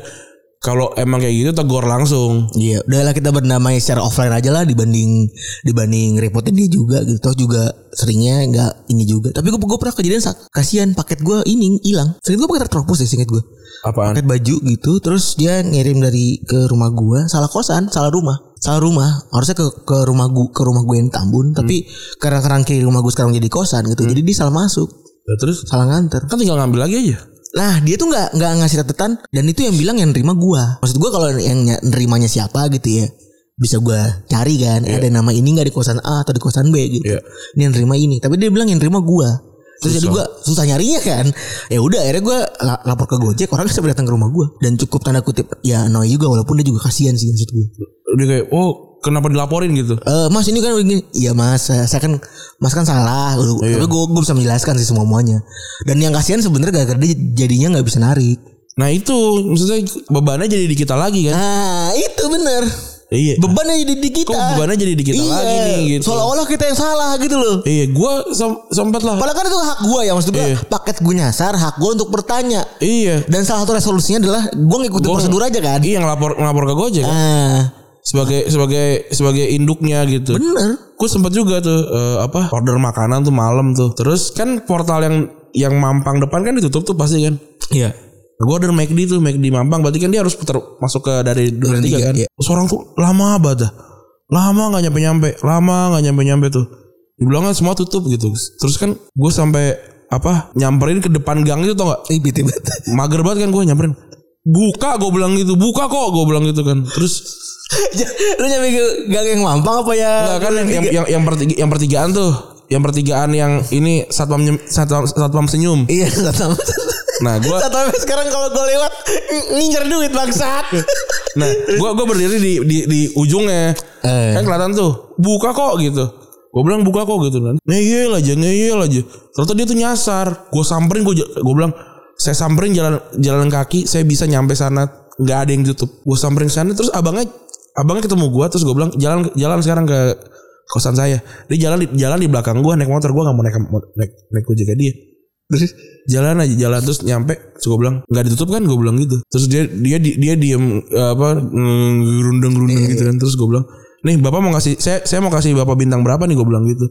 Kalau emang kayak gitu tegur langsung. Iya, udahlah kita berdamai secara offline aja lah dibanding dibanding repotin dia juga gitu. Toh juga seringnya nggak ini juga. Tapi gue gue pernah kejadian kasihan paket gue ini hilang. Sering gue paket tertropos deh singkat gue. Apaan? Paket baju gitu, terus dia ngirim dari ke rumah gue, salah kosan, salah rumah, salah rumah. Harusnya ke ke rumah gue ke rumah gue yang Tambun, tapi karena kerangkiri rumah gue sekarang jadi kosan gitu. Jadi dia salah masuk, Ya, terus salah nganter. kan tinggal ngambil lagi aja. Nah dia tuh nggak nggak ngasih catatan dan itu yang bilang yang nerima gua. Maksud gua kalau yang ny- nerimanya siapa gitu ya bisa gua cari kan. Ada nama ini nggak di kosan A atau di kosan B gitu. Iya. Ini yang nerima ini. Tapi dia bilang yang nerima gua. Terus jadi gua susah nyarinya kan. Ya udah akhirnya gua la- lapor ke Gojek orang sampai datang ke rumah gua dan cukup tanda kutip ya annoy juga walaupun dia juga kasihan sih maksud gua. Dia kayak oh kenapa dilaporin gitu? Eh mas ini kan begini Iya mas eh, Saya kan Mas kan salah Tapi gue gue bisa menjelaskan sih semua muanya Dan yang kasihan sebenarnya gara-gara dia jadinya nggak bisa narik Nah itu maksudnya bebannya jadi di kita lagi kan? Nah itu bener Iya. Bebannya jadi di kita Kok bebannya jadi di kita Iya, lagi nih gitu? Seolah-olah kita yang salah gitu loh Iya, gue sempat lah. Padahal kan itu hak gue ya Maksud gue Iya. paket gue nyasar Hak gue untuk bertanya Iya. Dan salah satu resolusinya adalah Gue ngikutin Gua- prosedur aja kan Iya ngelapor ngelapor ke Gojek kan? Ah, sebagai sebagai sebagai induknya gitu. Bener Gue sempat juga tuh eh, apa order makanan tuh malam tuh. Terus kan portal yang yang Mampang depan kan ditutup tuh pasti kan. Iya Gue order McD tuh McD Mampang berarti kan dia harus putar masuk ke dari Duren tiga kan. iya. Terus orang tuh lama banget dah. Lama nggak nyampe nyampe, lama nggak nyampe nyampe tuh. Dibilang kan semua tutup gitu. Terus kan gue sampai apa nyamperin ke depan gang itu tau gak? Ih, bete banget. Mager banget kan gue nyamperin. Buka gue bilang gitu, buka kok gue bilang gitu kan. Terus [LAUGHS] Lu nyampe ke gang yang mampang apa ya? Enggak kan yang yang yang, yang, pertiga, yang pertigaan tuh, yang pertigaan yang ini satpam satpam, satpam senyum. Iya, tahu. Nah, gua [LAUGHS] Satu sekarang kalau gue lewat ngincer duit bangsat. [LAUGHS] nah, gua gua berdiri di di di ujungnya. Eh. Kan kelihatan tuh, buka kok gitu. Gue bilang buka kok gitu kan. Ngeyel aja, ngeyel aja. Ternyata dia tuh nyasar. Gue samperin gue gue bilang saya samperin jalan jalan kaki, saya bisa nyampe sana nggak ada yang tutup. Gue samperin sana terus abangnya abangnya ketemu gue terus gue bilang jalan jalan sekarang ke kosan saya. Dia jalan di jalan di belakang gue naik motor gue nggak mau naik naik naik gojek ke dia. Terus jalan aja jalan terus nyampe. Terus gue bilang nggak ditutup kan? Gue bilang gitu. Terus dia dia di- dia diem apa gerundeng gerundeng gitu kan. Terus gue bilang nih bapak mau kasih saya saya mau kasih bapak bintang berapa nih? Gue bilang gitu.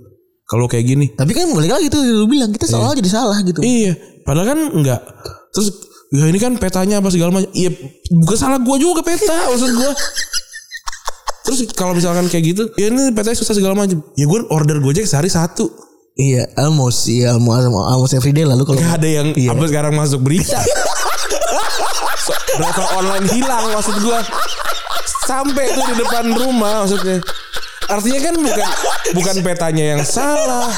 Kalau kayak gini. Tapi kan balik lagi tuh lu bilang kita seolah jadi salah gitu. iya. Padahal kan enggak terus ya ini kan petanya apa segala macam. Iya bukan salah gue juga peta maksud gue [LAUGHS] terus kalau misalkan kayak gitu ya ini petanya susah segala macam ya gue order gojek sehari satu Iya, almost iya almost, almost everyday lalu kalau Gak ada yang Iya. apa sekarang masuk berita. So, driver online hilang maksud gua. Sampai tuh di depan rumah maksudnya. Artinya kan bukan bukan petanya yang salah.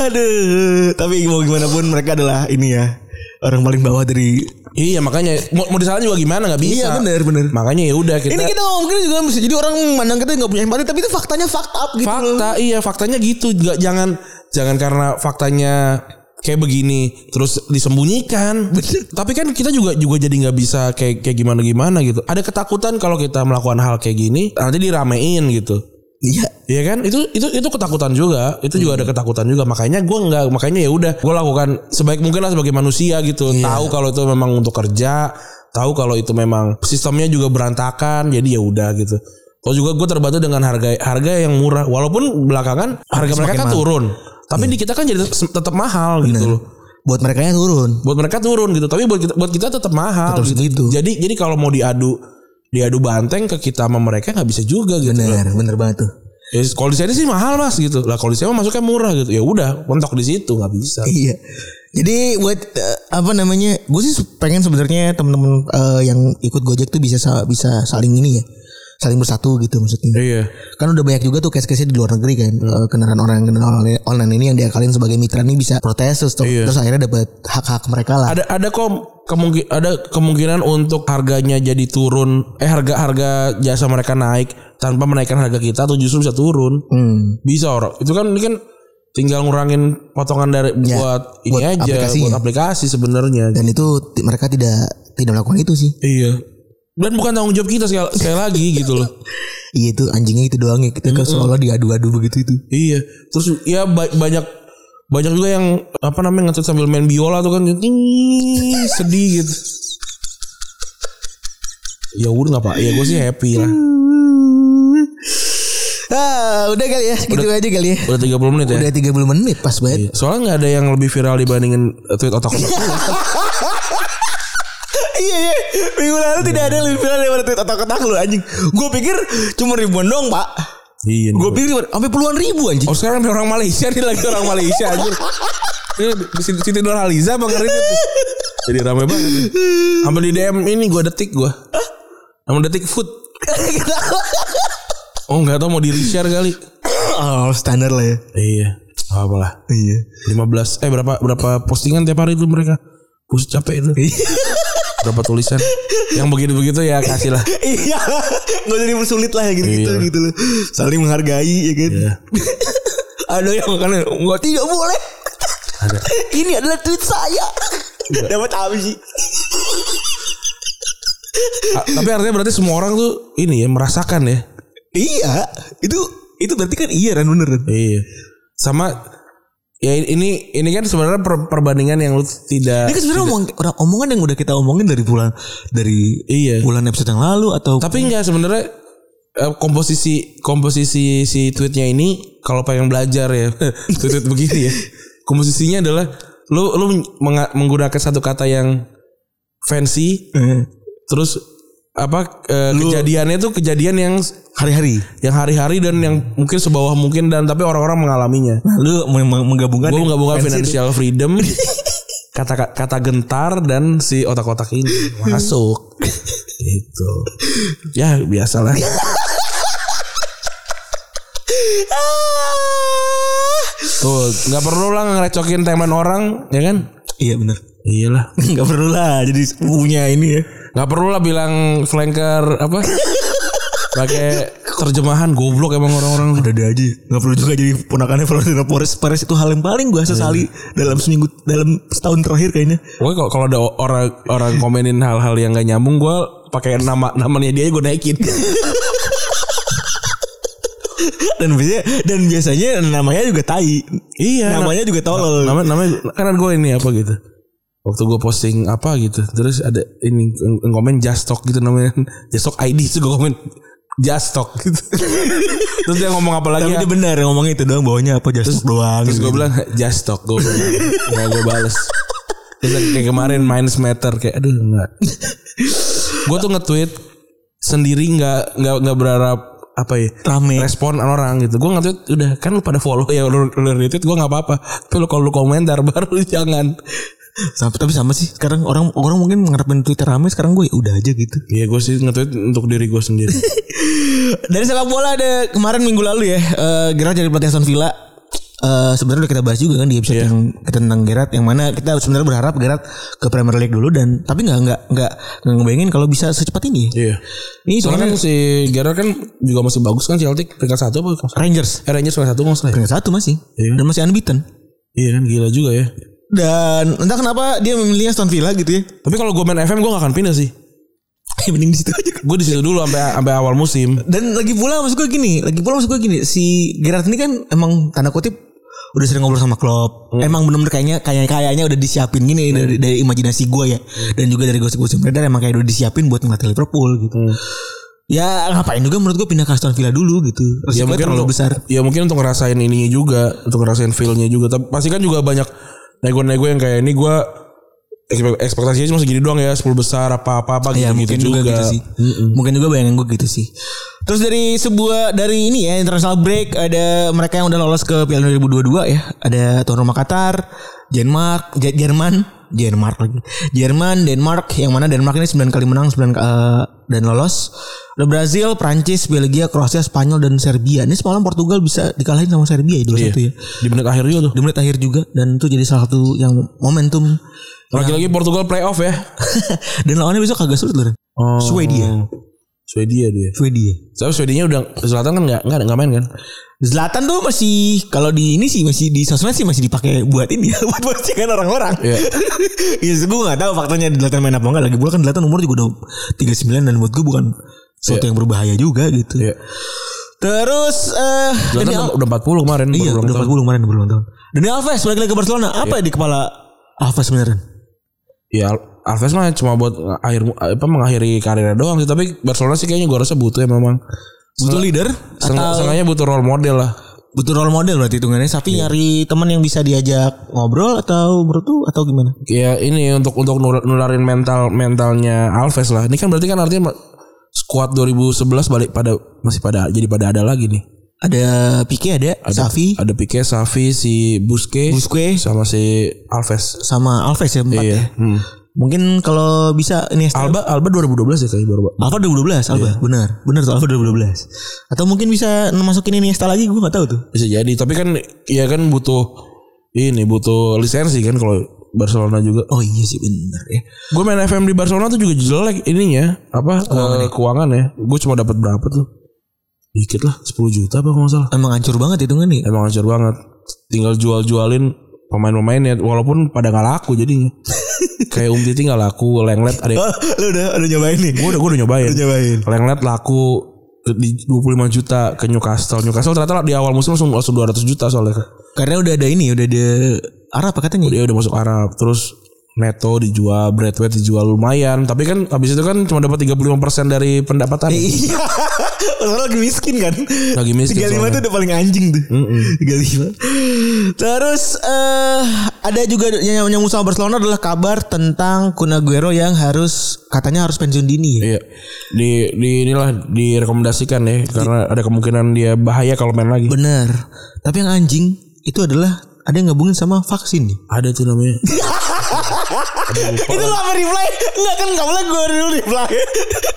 Aduh, tapi mau gimana pun mereka adalah ini ya orang paling bawah dari. Iya makanya mau, mau disalahin juga gimana nggak bisa. Iya benar benar. Makanya ya udah kita Ini kita mungkin juga bisa jadi orang mandang kita nggak punya empati, tapi itu faktanya fakta up gitu. loh. fakta iya faktanya gitu nggak jangan jangan karena faktanya kayak begini terus disembunyikan tapi kan kita juga juga jadi nggak bisa kayak kayak gimana gimana gitu ada ketakutan kalau kita melakukan hal kayak gini nanti diramein gitu Iya. Iya kan? Itu itu itu ketakutan juga. Itu juga ada ketakutan juga. Makanya gue nggak makanya ya udah gue lakukan sebaik mungkin lah sebagai manusia gitu. Tahu kalau itu memang untuk kerja tahu kalau itu memang sistemnya juga berantakan jadi ya udah gitu. Kalau juga gue terbantu dengan harga harga yang murah. Walaupun belakangan harga mereka kan mahal. turun. Tapi di kita kan jadi tetap mahal gitu loh. Buat mereka yang turun. buat mereka turun gitu. Tapi buat kita buat kita tetap mahal Tetap gitu. segitu. jadi jadi kalau mau diadu diadu banteng ke kita sama mereka nggak bisa juga gitu. Bener, bener banget tuh. Ya, kalau di sana sih mahal mas gitu. Lah kalau di sana masuknya murah gitu. Ya udah, mentok di situ nggak bisa. Iya. Jadi buat eh, apa namanya? Gue sih pengen sebenarnya temen-temen eh, yang ikut Gojek tuh bisa sa- bisa saling ini ya, saling bersatu gitu maksudnya. Iya. Kan udah banyak juga tuh case-case di luar negeri kan eh, kendaraan orang kendaraan online, online ini yang diakalin sebagai mitra nih bisa protes terus, Iya. terus akhirnya dapat hak-hak mereka lah. Ada ada kok kemungkin ada kemungkinan untuk harganya jadi turun. Eh harga harga jasa mereka naik tanpa menaikkan harga kita atau justru bisa turun. Hmm. Bisa orang. Itu kan ini kan tinggal ngurangin potongan dari Ya, buat ini buat aja aplikasinya. buat aplikasi sebenarnya. Dan itu mereka tidak tidak melakukan itu sih. Iya. Dan bukan tanggung jawab kita sekali, sekali lagi gitu loh. Iya itu anjingnya itu doang ya kita kan seolah diadu-adu begitu itu. Iya. Terus ya ba- banyak banyak juga yang apa namanya ngetweet sambil main biola tuh kan sedih gitu. Ya udah nggak pak. Ya gue sih happy lah. Ah, udah kali ya, gitu aja kali ya. Udah 30 menit ya. Udah 30 menit pas banget. Iya. Soalnya nggak ada yang lebih viral dibandingin tweet otak-otak. [LAUGHS] Iya iya Minggu lalu tidak ada yang lebih viral daripada tweet otak-otak lu anjing Gue pikir cuma ribuan dong pak iya. Gue pikir cuma- sampai puluhan ribu anjing Oh sekarang orang Malaysia nih lagi orang Malaysia anjir. Ini Siti Nurhaliza Bang itu. Jadi rame banget. Sampai di DM ini gue detik gue. Sama detik food. Oh nggak tahu mau di share kali. Oh standar lah ya Iya. Gak apa lah. Iya 15 eh berapa berapa postingan tiap hari itu mereka. Bus capek itu. Berapa tulisan. Yang begitu-begitu ya kasih lah. [LAUGHS] Iya Gak jadi bersulit lah ya gitu-gitu Iya. gitu loh Saling menghargai ya kan Iya. [LAUGHS] Ada yang kan Gak tidak boleh Ada. [LAUGHS] Ini adalah tweet saya Dapat apa sih tapi artinya berarti semua orang tuh ini ya merasakan ya. Iya Itu Itu berarti kan iya kan bener Iya. Sama ya ini ini kan sebenarnya per- perbandingan yang lu tidak Ini kan sebenarnya omong, orang omongan yang udah kita omongin dari bulan dari Iya. bulan episode yang lalu atau Tapi enggak sebenarnya eh, komposisi komposisi si tweetnya ini kalau pengen belajar ya [LAUGHS] tweet, -tweet begini ya. Komposisinya adalah lu lu menggunakan satu kata yang fancy Eh, terus apa eh, kejadiannya tuh kejadian yang Hari-hari. yang hari-hari dan yang mungkin sebawah mungkin dan tapi orang-orang mengalaminya. Nah, lu meng- meng- menggabungkan Gue ya, menggabungkan financial freedom, [LAUGHS] kata kata gentar dan si otak-otak ini masuk. Itu. Ya biasalah. [LAUGHS] Tuh nggak perlu lah ngerecokin teman orang, ya kan? Iya benar. Iyalah. [LAUGHS] Enggak perlu lah jadi punya ini ya. Nggak perlu lah bilang flanker apa? Pakai terjemahan goblok emang orang-orang. Ada-ada aja. Enggak perlu juga jadi ponakannya Florentino Perez. Perez itu hal yang paling gue sesali dalam seminggu dalam setahun terakhir kayaknya. Pokoknya kalau kalau ada orang orang komenin hal-hal yang gak nyambung, gue pakai nama namanya dia gue naikin. [LAUGHS] Dan biasanya dan biasanya namanya juga tai. Iya, Namanya juga tolol. Nama namanya kan gue ini apa gitu. Waktu gue posting apa gitu, terus ada ini yang yang komen Jastok gitu namanya. [LAUGHS] Jastok ID itu gue komen Jastok gitu. [LAUGHS] terus dia ngomong apa lagi? Tapi ya? dia benar ngomong itu doang bawahnya apa just doang. Terus gitu. gue bilang Jastok gue bilang. [LAUGHS] Nggak gue bales. Terus kayak kemarin minus meter kayak aduh enggak. gue tuh nge-tweet sendiri nggak nggak nggak berharap apa ya rame. respon orang gitu. Gue nge-tweet udah kan lu pada follow ya lu, lu retweet gue nggak apa-apa. Tapi lu kalau lu komentar baru jangan. Sama- tapi sama sih sekarang orang orang mungkin ngarepin Twitter rame sekarang gue ya udah aja gitu. Iya gue sih nge-tweet untuk diri gue sendiri. [LAUGHS] Dari sepak bola ada kemarin minggu lalu ya eh Gerard jadi pelatih Aston Villa. Eh sebenarnya udah kita bahas juga kan di episode yang kita tentang Gerard yang mana kita sebenarnya berharap Gerard ke Premier League dulu dan tapi nggak nggak nggak nggak ngebayangin kalau bisa secepat ini. ya. Iya. Ini Soalnya kan si Gerard kan juga masih bagus kan Celtic peringkat satu apa? Rangers Eh Rangers peringkat satu nggak ya? peringkat satu masih Iya. dan masih unbeaten. Iya kan gila juga ya. Dan entah kenapa dia memilih Aston Villa gitu ya. Tapi kalau gue main FM gue gak akan pindah sih. [LAUGHS] Mending di situ aja. Gue di situ dulu sampai sampai awal musim. Dan lagi pula maksud gue gini, lagi pula maksud gue gini, si Gerard ini kan emang tanda kutip udah sering ngobrol sama klub. Emang bener-bener kayaknya kayak kayaknya udah disiapin gini dari, dari imajinasi gue ya. Dan juga dari gosip-gosip beredar emang kayak udah disiapin buat ngelatih Liverpool gitu. Ya ngapain juga menurut gue pindah ke Aston Villa dulu gitu. Ya Resikonya mungkin terlalu untuk, besar. Ya mungkin untuk ngerasain ininya juga, untuk ngerasain feel-nya juga. Tapi pasti kan juga banyak nego-nego yang kayak ini gue ekspektasinya cuma segini doang ya 10 besar apa-apa apa gitu, Ya mungkin gitu juga, juga. gitu sih. Mungkin juga bayangan gue gitu sih. Terus dari sebuah dari ini ya international break ada mereka yang udah lolos ke Piala 2022 ya. Ada tuan rumah Qatar, Denmark, J- Jerman, Denmark lagi. Jerman, Denmark yang mana Denmark ini 9 kali menang 9 eh, dan lolos. Ada Brazil, Prancis, Belgia, Kroasia, Spanyol dan Serbia. Ini semalam Portugal bisa dikalahin sama Serbia ya 2-1 Iya. ya. Di menit akhir juga tuh. Di menit akhir juga dan itu jadi salah satu yang momentum. Lagi-lagi Portugal playoff ya. [LAUGHS] dan lawannya besok kagak sulit loh. Oh. Swedia. Swedia dia. Swedia. Tapi Swedianya udah Selatan kan nggak nggak nggak main kan? Zlatan tuh masih kalau di ini sih masih di sosmed sih masih dipakai buat ini ya [LAUGHS] buat postingan orang-orang. Iya. [LAUGHS] Iya, gue gak tahu faktanya Zlatan main apa enggak lagi. Pula kan Zlatan umur juga udah 39 dan buat gue bukan sesuatu Iya. yang berbahaya juga gitu. Iya. Terus eh Selatan Dani udah, udah 40 kemarin. Iya, udah tahun. 40 kemarin ulang tahun. Dani Alves balik lagi ke Barcelona. Apa Iya. di kepala Alves sebenarnya? Ya Al- Alves mah cuma buat akhir apa mengakhiri karirnya doang sih. Tapi Barcelona sih kayaknya gue rasa butuh ya memang. Butuh leader Seng- atau Sengaja butuh role model lah. butuh role model berarti hitungannya. Tapi Iya. nyari teman yang bisa diajak ngobrol atau menurut atau gimana? Ya ini untuk untuk nul- nularin mental mentalnya Alves lah. Ini kan berarti kan artinya squad 2011 balik pada masih pada jadi pada ada lagi nih. Ada Pique ada, Safi, Ada Pique, Safi, si Busquets, Busquets sama si Alves. sama Alves ya empat ya. Iya. Hmm. Mungkin kalau bisa ini Alba Alba 2012 ya kayaknya baru. Alva 2012 Alba, benar. Benar tuh Alva 2012. Atau mungkin bisa masukin Iniesta lagi gue gak tahu tuh. Bisa jadi, tapi kan ya kan butuh ini butuh lisensi kan kalau Barcelona juga. Oh iya sih benar ya. Gue main FM di Barcelona tuh juga jelek ininya apa eh, keuangan ya. Gue cuma dapat berapa tuh? Dikit lah 10 juta apa kalau nggak salah. Emang hancur banget itu kan nih. Emang hancur banget. Tinggal jual-jualin pemain-pemainnya walaupun pada nggak laku jadinya. [LAUGHS] Kayak Um Titi nggak laku, Lenglet ada. Oh, lu udah udah nyobain nih. Gue udah gue udah nyobain. nyobain. Lenglet laku di 25 juta ke Newcastle. Newcastle ternyata di awal musim langsung langsung 200 juta soalnya. Karena udah ada ini, udah ada Arab apa katanya? Dia udah masuk Arab. Terus Neto dijual, Bradway dijual lumayan. Tapi kan habis itu kan cuma dapat 35% dari pendapatan. Iya. Soalnya lagi miskin kan. Lagi miskin 35 soalnya. tuh udah paling anjing tuh. 35. Terus eh ada juga yang nyambung sama Barcelona adalah kabar tentang Kun Aguero yang harus katanya harus pensiun dini ya. Iya. Di di inilah direkomendasikan ya karena ada kemungkinan dia bahaya kalau main lagi. Bener. Tapi yang anjing itu adalah ada yang gabungin sama vaksin nih. Ada tuh namanya. [LAUGHS] itu lo apa reply? Enggak kan enggak boleh gue dulu reply.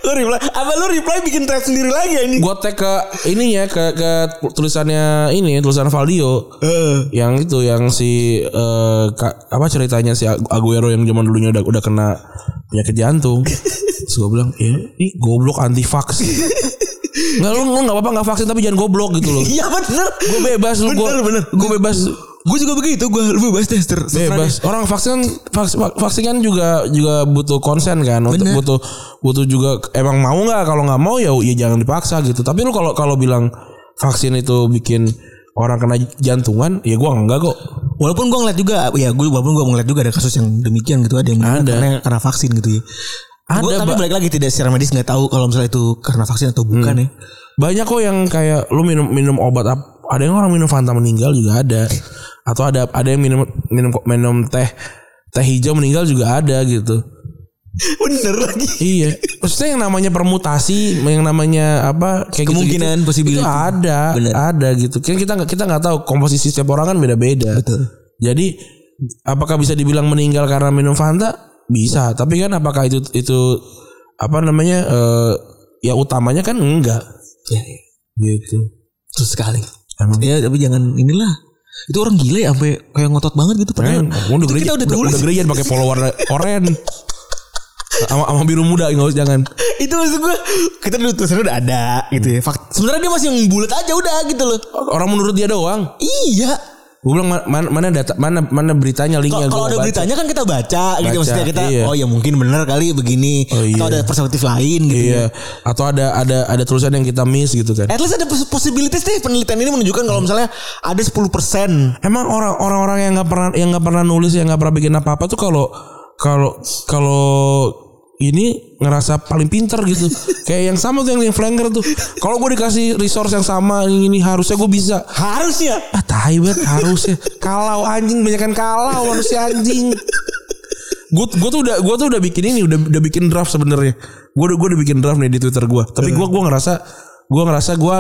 lu reply. Apa lu reply bikin thread sendiri lagi ini? Gua tag ke ini ya ke ke tulisannya ini tulisan Valdio. yang itu yang si eh, ka- apa ceritanya si Agu- Aguero yang zaman dulunya udah udah kena penyakit jantung. [LAUGHS] Terus gue bilang, "Ya, ini goblok anti vaksin." [LAUGHS] Enggak lu enggak apa-apa enggak vaksin tapi jangan goblok gitu loh. Iya bener. Gue bebas lu gue. Bener, bener. Gue bebas Gue juga begitu. Gue lu bebas deh. ter- terserah bebas. Orang vaksin vaksin, vaksin kan juga juga butuh konsen kan untuk Bener. butuh butuh juga emang mau nggak kalau nggak mau ya ya jangan dipaksa gitu. Tapi lu kalau kalau bilang vaksin itu bikin orang kena jantungan ya gua enggak kok. Walaupun gue ngeliat juga, ya gue walaupun gue ngeliat juga ada kasus yang demikian gitu, ada yang Ada. karena karena vaksin gitu ya. Ada, Gua, tapi Ba- balik lagi tidak secara medis nggak tahu kalau misalnya itu karena vaksin atau bukan ya. Banyak kok yang kayak lu minum minum obat ap- ada yang orang minum Fanta meninggal juga ada. Atau ada ada yang minum minum minum teh teh hijau meninggal juga ada gitu. Bener lagi. Iya, maksudnya yang namanya permutasi, yang namanya apa kayak Kemungkinan, gitu, possibility. itu ada, Bener. ada gitu. Kan kita nggak kita nggak tahu komposisi setiap orang kan beda-beda. Betul. Jadi apakah bisa dibilang meninggal karena minum Fanta? Bisa, tapi kan apakah itu itu apa namanya eh, ya utamanya kan enggak Ya, ya. gitu. Terus sekali. Emang. Ya tapi jangan inilah. Itu orang gila ya sampai kayak ngotot banget gitu padahal. Kan, udah kita udah tulis. udah gereja pakai polo warna oranye. sama, sama biru muda nggak usah jangan. itu maksud gue kita udah tulisannya udah ada gitu ya. Fakt, sebenarnya dia masih yang bulat aja udah gitu loh. Orang menurut dia doang. Iya. Gue bilang ma- mana, mana data mana mana beritanya linknya Kalau ada baca. beritanya kan kita baca, gitu Baca, maksudnya kita iya. oh ya mungkin benar kali begini Oh, iya. atau ada perspektif lain gitu Iya. ya. Atau ada ada ada tulisan yang kita miss gitu kan. At least ada pos- possibilities deh penelitian ini menunjukkan kalau misalnya ada 10% Emang orang orang-orang yang nggak pernah yang nggak pernah nulis yang nggak pernah bikin apa-apa tuh kalau kalau kalau ini ngerasa paling pinter gitu. [LAUGHS] Kayak yang sama tuh yang, yang flanker tuh. Kalau gue dikasih resource yang sama yang ini harusnya gue bisa. harusnya Ah tai banget harusnya. Kalau anjing banyak kan kalau manusia anjing. Gue gue tuh udah gue tuh udah bikin ini udah udah bikin draft sebenarnya. Gue udah gue udah bikin draft nih di Twitter gue. Tapi gue gue ngerasa gue ngerasa gue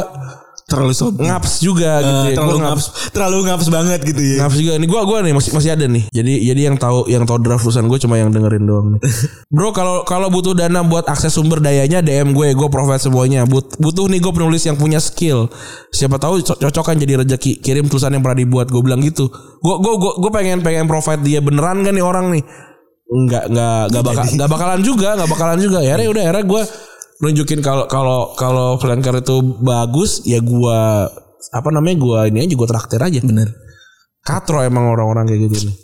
terlalu sob ngaps juga gitu ya. Terlalu Gua ngaps terlalu ngaps banget gitu ya. Ngaps juga nih gua gua nih masih masih ada nih. Jadi jadi yang tahu yang tahu draft tulisan gue cuma yang dengerin doang. [LAUGHS] Bro kalau kalau butuh dana buat akses sumber dayanya DM gue, gue provide semuanya. But, butuh nih gue penulis yang punya skill. Siapa tahu co- cocok kan jadi rezeki. Kirim tulisan yang pernah dibuat. Gue bilang gitu. Gue gue gue gue pengen pengen provide dia beneran kan nih orang nih. Enggak enggak enggak bakal enggak bakalan juga, enggak bakalan juga. Ya udah akhirnya gue nunjukin kalau kalau kalau flanker itu bagus ya gue apa namanya gue ini aja gue traktir aja Bener. Katro emang orang-orang kayak gitu nih.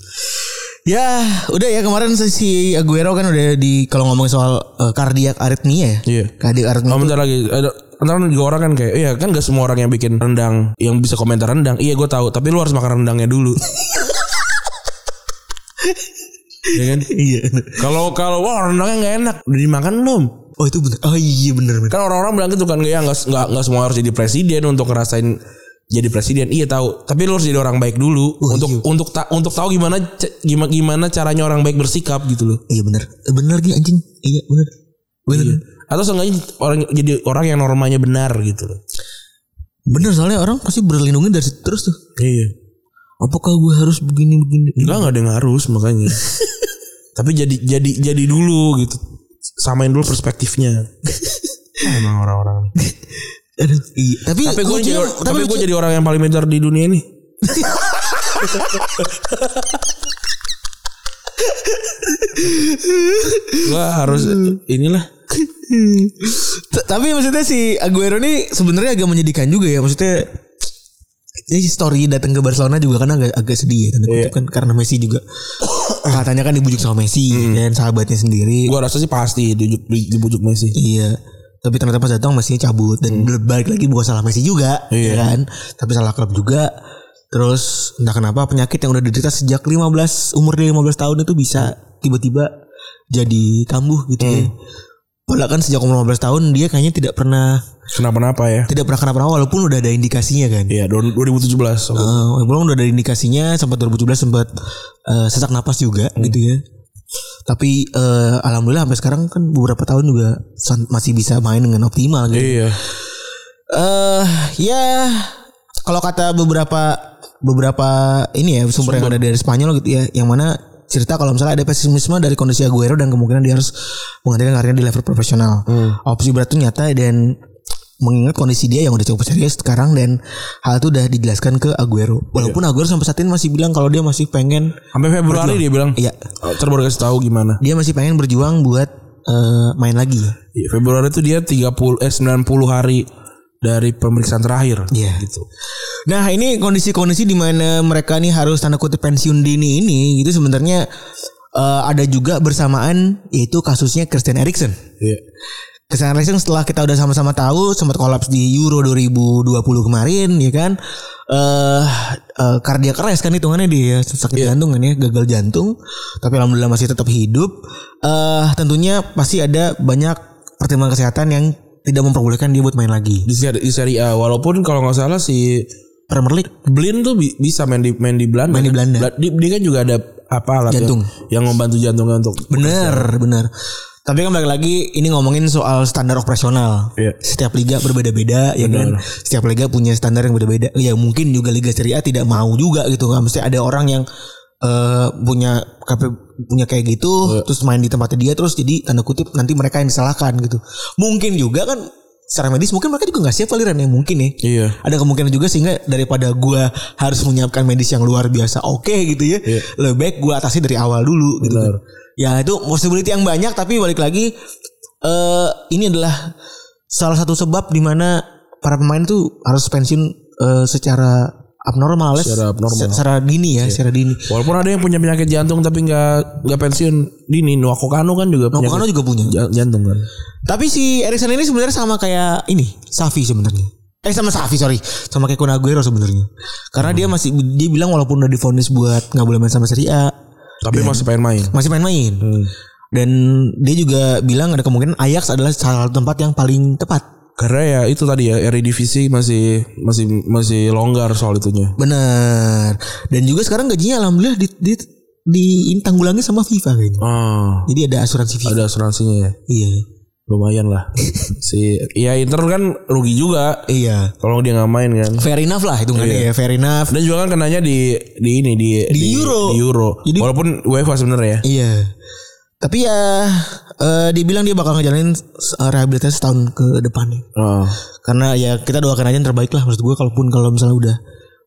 Ya, udah ya kemarin si- si Aguero kan udah di kalau ngomongin soal uh, kardiak aritmia ya. Iya. Kardiak aritmia. Oh bentar lagi ada Ntar juga orang kan kayak Iya kan gak semua orang yang bikin rendang Yang bisa komentar rendang Iya gue tahu Tapi lu harus makan rendangnya dulu [LAUGHS] Iya kan Iya. Kalau kalau wah rendangnya gak enak Udah dimakan belum Oh itu bener. Oh iya bener bener. Kan orang-orang bilang gitu kan Ya gak, gak, gak semua harus jadi presiden Untuk ngerasain jadi presiden iya tahu tapi lu harus jadi orang baik dulu untuk untuk ta- untuk tahu gimana gimana gimana caranya orang baik bersikap gitu loh Iya bener. Bener lagi anjing. Iya bener. Bener. atau seenggaknya orang jadi orang yang normanya benar gitu loh Bener soalnya orang pasti berlindungi dari situ terus tuh. iya Apakah gue harus begini begini? Enggak enggak ada yang harus makanya. [LAUGHS] Tapi jadi jadi jadi dulu gitu. Samain dulu perspektifnya. Ah, Emang orang-orang. [LAUGHS] Aduh, iya. Tapi Tapi gue jadi, lucunya- tapi gue lucu- jadi orang yang paling pintar di dunia ini. gue harus inilah. Tapi maksudnya si Aguero ini sebenarnya agak menyedihkan juga ya maksudnya ini story datang ke Barcelona juga kan agak agak sedih ya tanda kutip kan karena Messi juga [COUGHS] katanya kan dibujuk sama Messi dan sahabatnya sendiri. Gue rasa sih pasti dibujuk, dibujuk Messi. iya. Tapi ternyata pas datang Messi cabut dan balik lagi bukan salah Messi juga Iya. ya kan. Tapi salah klub juga. Terus entah kenapa penyakit yang udah diderita sejak 15 umur dia 15 tahun itu bisa tiba-tiba jadi kambuh gitu ya Padahal kan sejak umur 15 tahun dia kayaknya tidak pernah Kenapa-napa ya? tidak pernah kenapa-napa walaupun udah ada indikasinya kan. Iya, 2017. Uh, belum udah ada indikasinya sempat 2017 sempat eh, sesak napas juga gitu ya. Tapi eh, alhamdulillah sampai sekarang kan beberapa tahun juga masih bisa main dengan optimal gitu. Iya. Eh ya kalau kata beberapa beberapa ini ya sumber, yang ada dari Spanyol gitu ya, yang mana cerita kalau misalnya ada pesimisme dari kondisi Aguero dan kemungkinan dia harus menggantikan karirnya di level profesional. Opsi berat itu nyata dan mengingat kondisi dia yang udah cukup serius sekarang dan hal itu udah dijelaskan ke Aguero. Walaupun Aguero sampai saat ini masih bilang kalau dia masih pengen Sampai Februari dia bilang. Iya. Oh, Ntar baru kasih tahu gimana. dia masih pengen berjuang buat eh, main lagi. Iya, Februari itu dia 30 eh 90 hari dari pemeriksaan terakhir. Iya. Gitu. Nah ini kondisi-kondisi di mana mereka nih harus tanda kutip pensiun dini ini gitu sebenarnya eh, ada juga bersamaan yaitu kasusnya Christian Eriksen. Iya. Christian Eriksen setelah kita udah sama-sama tahu sempat kolaps di Euro 2020 kemarin ya kan eh eh, kardiak arrest kan hitungannya dia sakit jantung kan ya gagal jantung tapi alhamdulillah masih tetap hidup eh tentunya pasti ada banyak pertimbangan kesehatan yang tidak memperbolehkan dia buat main lagi Di, seri- di Serie A walaupun kalau nggak salah si Premier League Blin tuh bi- bisa main di main di Belanda. Main di Belanda. Bela- Dia, dia kan juga ada apa alat Jantung. yang, yang membantu jantungnya untuk Bener, bener. Tapi kan balik lagi ini ngomongin soal standar operasional. Iya. Setiap liga berbeda-beda ya kan. Setiap liga punya standar yang berbeda. Ya mungkin juga liga Serie A tidak mau juga gitu. Nggak mesti ada orang yang eh punya kap- punya kayak gitu terus main di tempatnya dia terus jadi tanda kutip nanti mereka yang disalahkan gitu. Mungkin juga kan secara medis mungkin mereka juga nggak siap kali Ren, ya mungkin ya. Iya. Ada kemungkinan juga sehingga daripada gua harus menyiapkan medis yang luar biasa oke gitu ya. Lebih baik gua atasi dari awal dulu gitu. Benar. Ya itu possibility yang banyak tapi balik lagi eh ini adalah salah satu sebab di mana para pemain tuh harus pensiun eh, secara abnormal. Secara abnormal. Se- secara dini ya, secara dini. Walaupun ada yang punya penyakit jantung tapi nggak nggak pensiun dini. Nuako Kano kan juga penyakit Kano juga punya. ja- jantung kan. Tapi si Erikson ini sebenarnya sama kayak ini, Safi sebenarnya. Eh sama Safi sorry, sama kayak Kun Aguero sebenarnya. Karena dia masih dia bilang walaupun udah divonis buat nggak boleh main sama Serie A, Tapi masih pengen main. masih main-main. Dan dia juga bilang ada kemungkinan Ajax adalah salah satu tempat yang paling tepat. Karena ya itu tadi ya Eredivisie masih masih masih longgar soal itunya. Benar. Dan juga sekarang gajinya alhamdulillah di di ditanggulangi sama FIFA kayaknya. Ah, Jadi ada asuransi FIFA. ada asuransinya ya. Iya. Lumayan lah. [LAUGHS] si ya Inter kan rugi juga Iya. kalau dia nggak main kan. Fair enough lah hitungannya ya, fair enough. Dan juga kan kenanya di di ini di Di Euro. Di Euro. Jadi- Walaupun UEFA sebenarnya ya. Iya. Tapi ya eh dibilang dia bakal ngejalanin eh, rehabilitasi setahun ke depannya. Ah. Karena ya kita doakan aja yang terbaik lah maksud gue kalaupun kalau misalnya udah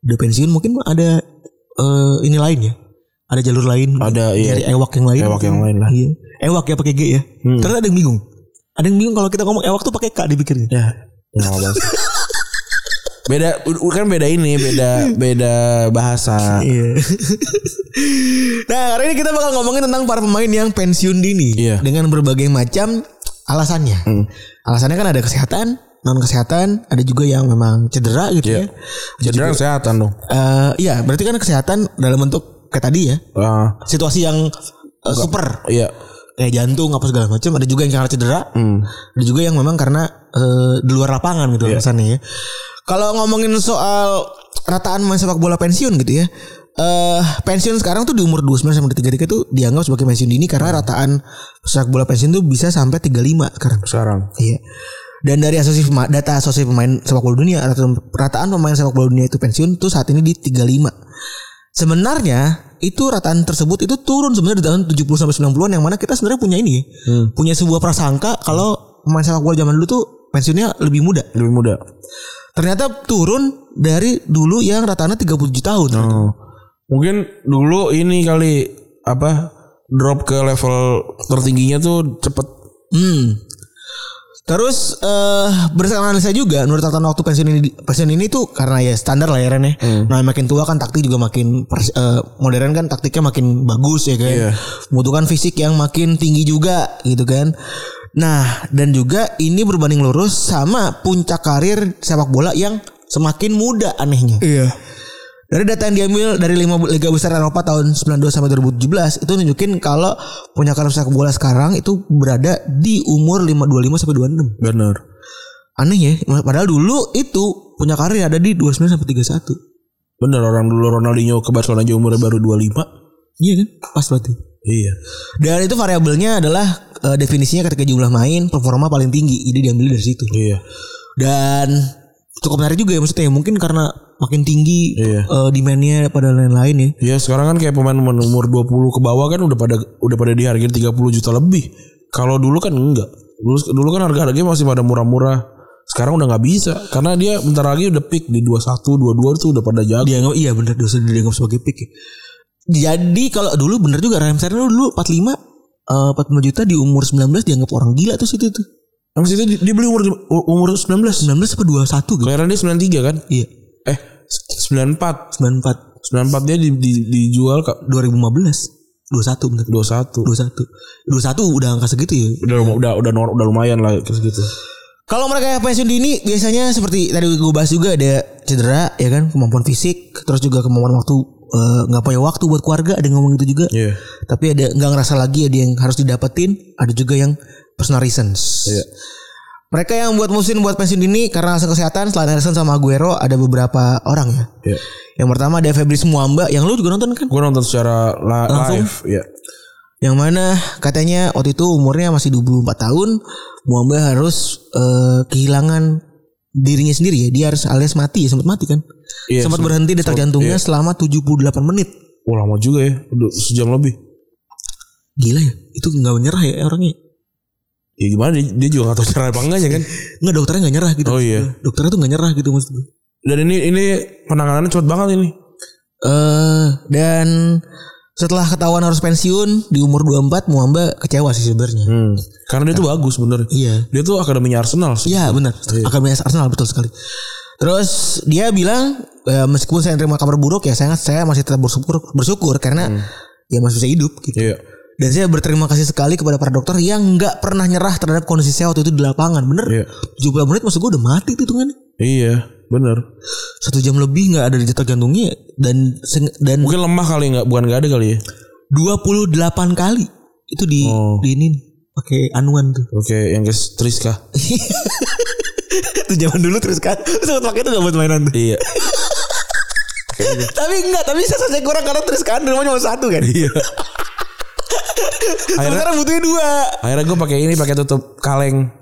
udah pensiun mungkin ada eh, ini lain ya. Ada jalur lain. Ada, iya. Dari ewak yang lain. Ewak yang lain lah. Iya. Ewak ya pakai G ya. Ternyata ada yang bingung. Ada yang bingung kalau kita ngomong ewak tuh pakai K dipikirnya. Ya, ya. [LAUGHS] beda kan beda ini, beda [LAUGHS] beda bahasa. Iya. [LAUGHS] nah, hari ini kita bakal ngomongin tentang para pemain yang pensiun dini Iya. dengan berbagai macam alasannya. Alasannya kan ada kesehatan, non kesehatan, ada juga yang memang cedera gitu Iya. ya. Cedera kesehatan dong. Eh, iya, berarti kan kesehatan dalam bentuk kayak tadi ya, Ah, situasi yang eh, super iya. kayak jantung apa segala macam. Ada juga yang karena cedera, ada juga yang memang karena eh, di luar lapangan gitu alasannya ya. Kalau ngomongin soal rataan main sepak bola pensiun gitu ya. Eh pensiun sekarang tuh di umur 29 sampai 33 itu dianggap sebagai pensiun dini karena rataan sepak bola pensiun tuh bisa sampai 35 sekarang. Sekarang. Iya. Dan dari asosiasi data asosiasi pemain sepak bola dunia rataan, rataan pemain sepak bola dunia itu pensiun tuh saat ini di 35. Sebenarnya itu rataan tersebut itu turun sebenarnya di tahun 70 sampai 90-an yang mana kita sebenarnya punya ini ya. Punya sebuah prasangka kalau pemain sepak bola zaman dulu tuh pensiunnya lebih muda. Lebih muda. Ternyata turun dari dulu yang ratanya 37 tahun. Oh. Mungkin dulu ini kali apa drop ke level tertingginya tuh cepet. Hmm. Terus eh berdasarkan analisa juga menurut tatanan waktu pensiun ini pensiun ini tuh karena ya standar lah ya Ren ya. Nah makin tua kan taktik juga makin pers- eh, modern kan taktiknya makin bagus ya kan. Iya. Membutuhkan fisik yang makin tinggi juga gitu kan. Nah dan juga ini berbanding lurus sama puncak karir sepak bola yang semakin muda anehnya. Iya. Dari data yang diambil dari lima liga besar Eropa tahun 92 sampai 2017 itu nunjukin kalau punya karir sepak bola sekarang itu berada di umur 525 sampai 26. Bener. Aneh ya, padahal dulu itu punya karir ada di 29 sampai 31. Bener orang dulu Ronaldinho ke Barcelona aja umurnya baru 25. Iya kan? Pas berarti. Iya. Dan itu variabelnya adalah eh, definisinya ketika jumlah main performa paling tinggi. Jadi diambil dari situ. Iya. Dan cukup menarik juga ya maksudnya mungkin karena makin tinggi Iya. eh, demandnya pada lain-lain ya. Ya sekarang kan kayak pemain-pemain umur 20 ke bawah kan udah pada udah pada dihargain 30 juta lebih. Kalau dulu kan enggak. Dulu dulu kan harga-harganya masih pada murah-murah. Sekarang udah nggak bisa karena dia bentar lagi udah peak di 21, 22 itu udah pada jago. Dianggap iya bener dosa dianggap sebagai pick ya. Jadi kalau dulu bener juga Raheem Sterling dulu 45 eh, 45 juta di umur 19 dianggap orang gila tuh situ tuh. Emang situ di- dia beli umur umur 19. 19 apa 21 gitu. Kelahiran dia 93 kan? Iya. Eh 94. 94 94 dia di, di- dijual ke 2015 21 bener 21. 21 21 udah angka segitu ya Udah udah udah nor- udah lumayan lah kayak gitu. Kalau mereka yang pensiun dini biasanya seperti tadi gue bahas juga ada cedera ya kan kemampuan fisik terus juga kemampuan waktu eh, nggak punya waktu buat keluarga ada yang ngomong gitu juga Iya. tapi ada nggak ngerasa lagi ada yang harus didapetin ada juga yang personal reasons Iya. mereka yang buat musim buat pensiun dini karena alasan kesehatan selain Ederson sama Aguero ada beberapa orang ya Iya. yang pertama ada Fabrice Muamba yang lu juga nonton kan Gue nonton secara la- Langsung? live, ya. yang mana katanya waktu itu umurnya masih 24 tahun Muamba harus eh, kehilangan dirinya sendiri ya dia harus alias mati ya sempat mati kan Iya, sempat sem- berhenti detak jantungnya iya. selama 78 menit Oh lama juga ya, udah sejam lebih. gila ya itu nggak menyerah ya orangnya Ya gimana dia, dia juga gak tahu cara apa enggaknya kan. [LAUGHS] nggak dokternya nggak nyerah gitu Oh, iya. dokternya tuh nggak nyerah gitu maksud gue Dan ini ini penanganannya cepet banget ini. eh dan setelah ketahuan harus pensiun di umur 24 Muamba kecewa sih sebenarnya Hmm. Karena dia tuh bagus bener. iya Dia tuh akademinya Arsenal sih. Iya benar. Akademi Arsenal betul sekali. Terus dia bilang "Eh, meskipun saya terima kabar buruk ya saya saya masih tetap bersyukur bersyukur karena ya masih bisa hidup gitu. Iya. Dan saya berterima kasih sekali kepada para dokter yang nggak pernah nyerah terhadap kondisi saya waktu itu di lapangan. Bener. Iya. 70 menit maksud gue udah mati tuh hitungannya. Iya, bener. Satu jam lebih nggak ada di detak jantungnya dan dan Mungkin lemah kali nggak, bukan nggak ada kali ya. 28 kali itu di Oh. di ini pakai anuan tuh. Oke, yang ke Triska. [LAUGHS] itu zaman dulu. Terus sempat pakai itu gak buat mainan tuh. iya. [LAUGHS] tapi enggak, tapi saya kurang karena kan rumahnya cuma satu kan. Iya. [LAUGHS] akhirnya butuhnya dua. akhirnya gue pakai ini pakai tutup kaleng.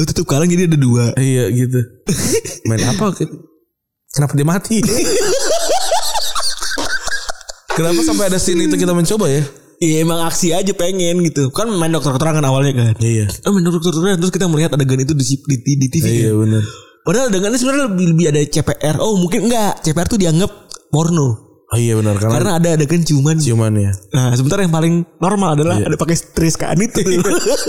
Lu tutup kaleng jadi ada dua. Iya gitu. [LAUGHS] Main apa? Kenapa dia mati? Kenapa sampai ada scene itu kita mencoba ya? Iya emang aksi aja pengen gitu. Kan main dokter keterangan awalnya kan. Iya. Oh main dokter keterangan terus kita melihat adegan itu di, di, di, di TV. Iya kan. benar. Padahal adegannya sebenarnya lebih, lebih ada CPR. Oh mungkin enggak. CPR tuh dianggap porno. Oh iya benar karena, Karena ada adegan ciuman. ciuman ya. Nah sebentar yang paling normal adalah ada pakai triskaan itu.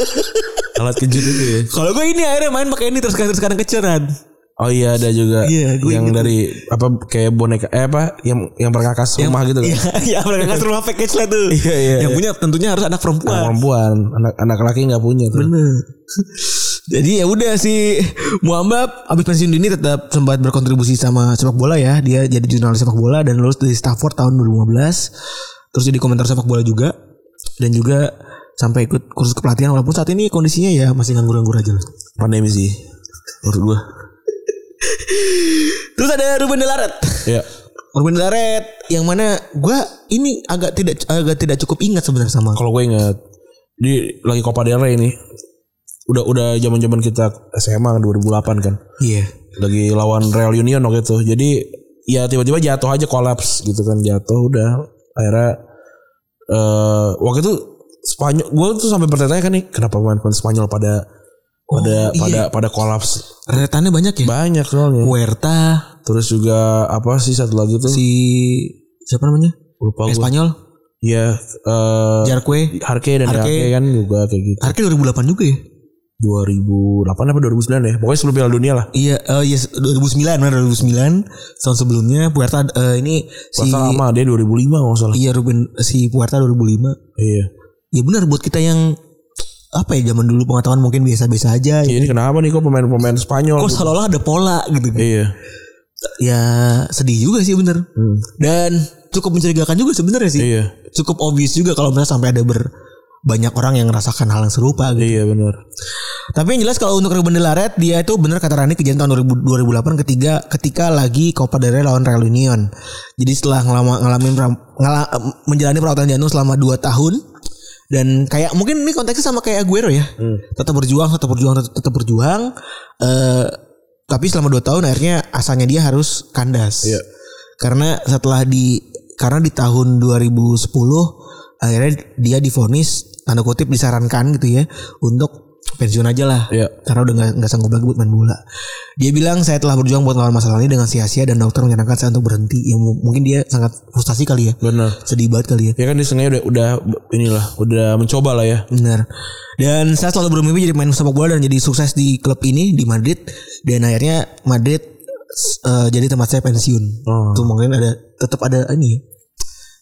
[LAUGHS] Alat kejut itu ya. Kalau gue ini akhirnya main pakai ini terus terus kadang keceran. Oh iya ada juga Iya, gue yang inget dari apa kayak boneka eh apa yang yang perkakas rumah gitu kan. [LAUGHS] Iya, iya mereka kasih [LAUGHS] rumah package lah tuh. Iya, iya, Yang iya. punya tentunya harus anak Anak perempuan. perempuan, anak anak laki nggak punya tuh. Bener. Jadi ya udah si Muhammad abis pensiun dini tetap sempat berkontribusi sama sepak bola ya. Dia jadi jurnalis sepak bola dan lulus dari Stafford tahun 2015. Terus jadi komentar sepak bola juga dan juga sampai ikut kursus kepelatihan walaupun saat ini kondisinya ya masih nganggur-nganggur aja lah. Pandemi sih. Menurut gua. Terus ada Ruben Delaret. Ya. Ruben Delaret yang mana gua ini agak tidak agak tidak cukup ingat sebenarnya sama. Kalau gue ingat di lagi Copa del Rey ini udah udah zaman-zaman kita SMA kan 2008 kan. Iya. Lagi lawan Real Union waktu itu. Jadi ya tiba-tiba jatuh aja kolaps gitu kan jatuh udah akhirnya eh waktu itu Spanyol gue tuh sampai bertanya kan nih kenapa pemain-pemain Spanyol pada pada iya. pada pada kolaps Retannya banyak ya. banyak soalnya Huerta, terus juga apa sih satu lagi tuh si siapa namanya? lupa gue Espanyol, ya eh Jarque. Harke dan Harke. Harke kan juga kayak gitu Harke 2008 juga ya? 2008 apa 2009 ya pokoknya sebelum Piala Dunia lah Iya, eh yes 2009 benar 2009 tahun sebelumnya Puerta eh, ini si Puasa lama dia 2005 nggak salah Iya Ruben si Puerta 2005. iya Ya benar buat kita yang apa ya zaman dulu pengetahuan mungkin biasa-biasa aja. Iya, ini kenapa nih kok pemain-pemain Spanyol Kok gitu? seolah-olah ada pola gitu. iya ya sedih juga sih bener. Dan cukup mencurigakan juga sebenarnya sih. Iya. Cukup obvious juga kalau misalnya sampai ada ber banyak orang yang merasakan hal yang serupa gitu. Iya benar. Tapi yang jelas kalau untuk Ruben de la Red dia itu benar kata Rani kejadian tahun 2000 2008 ketiga ketika lagi Copa del Rey lawan Real Union. Jadi setelah ngelama, ngalamin ngala, menjalani perawatan jantung selama 2 tahun dan kayak mungkin ini konteksnya sama kayak Aguero ya. Tetap berjuang, tetap berjuang, tetap, tetap berjuang. Eh tapi selama 2 tahun akhirnya asanya dia harus kandas. Iya. Karena setelah di karena di tahun 2010 akhirnya dia difonis tanda kutip disarankan gitu ya untuk pensiun aja lah. Iya. Karena udah nggak sanggup lagi buat main bola. Dia bilang saya telah berjuang buat melawan masalah ini dengan sia-sia dan dokter menyarankan saya untuk berhenti. Ya mu- mungkin dia sangat frustasi kali ya. Benar. Sedih banget kali ya. Ya kan dia sengaja udah udah inilah udah mencoba lah ya. Benar. Dan saya selalu bermimpi jadi main sepak bola dan jadi sukses di klub ini di Madrid dan akhirnya Madrid eh, jadi tempat saya pensiun. Oh. Tuh mungkin ada tetap ada ini ya,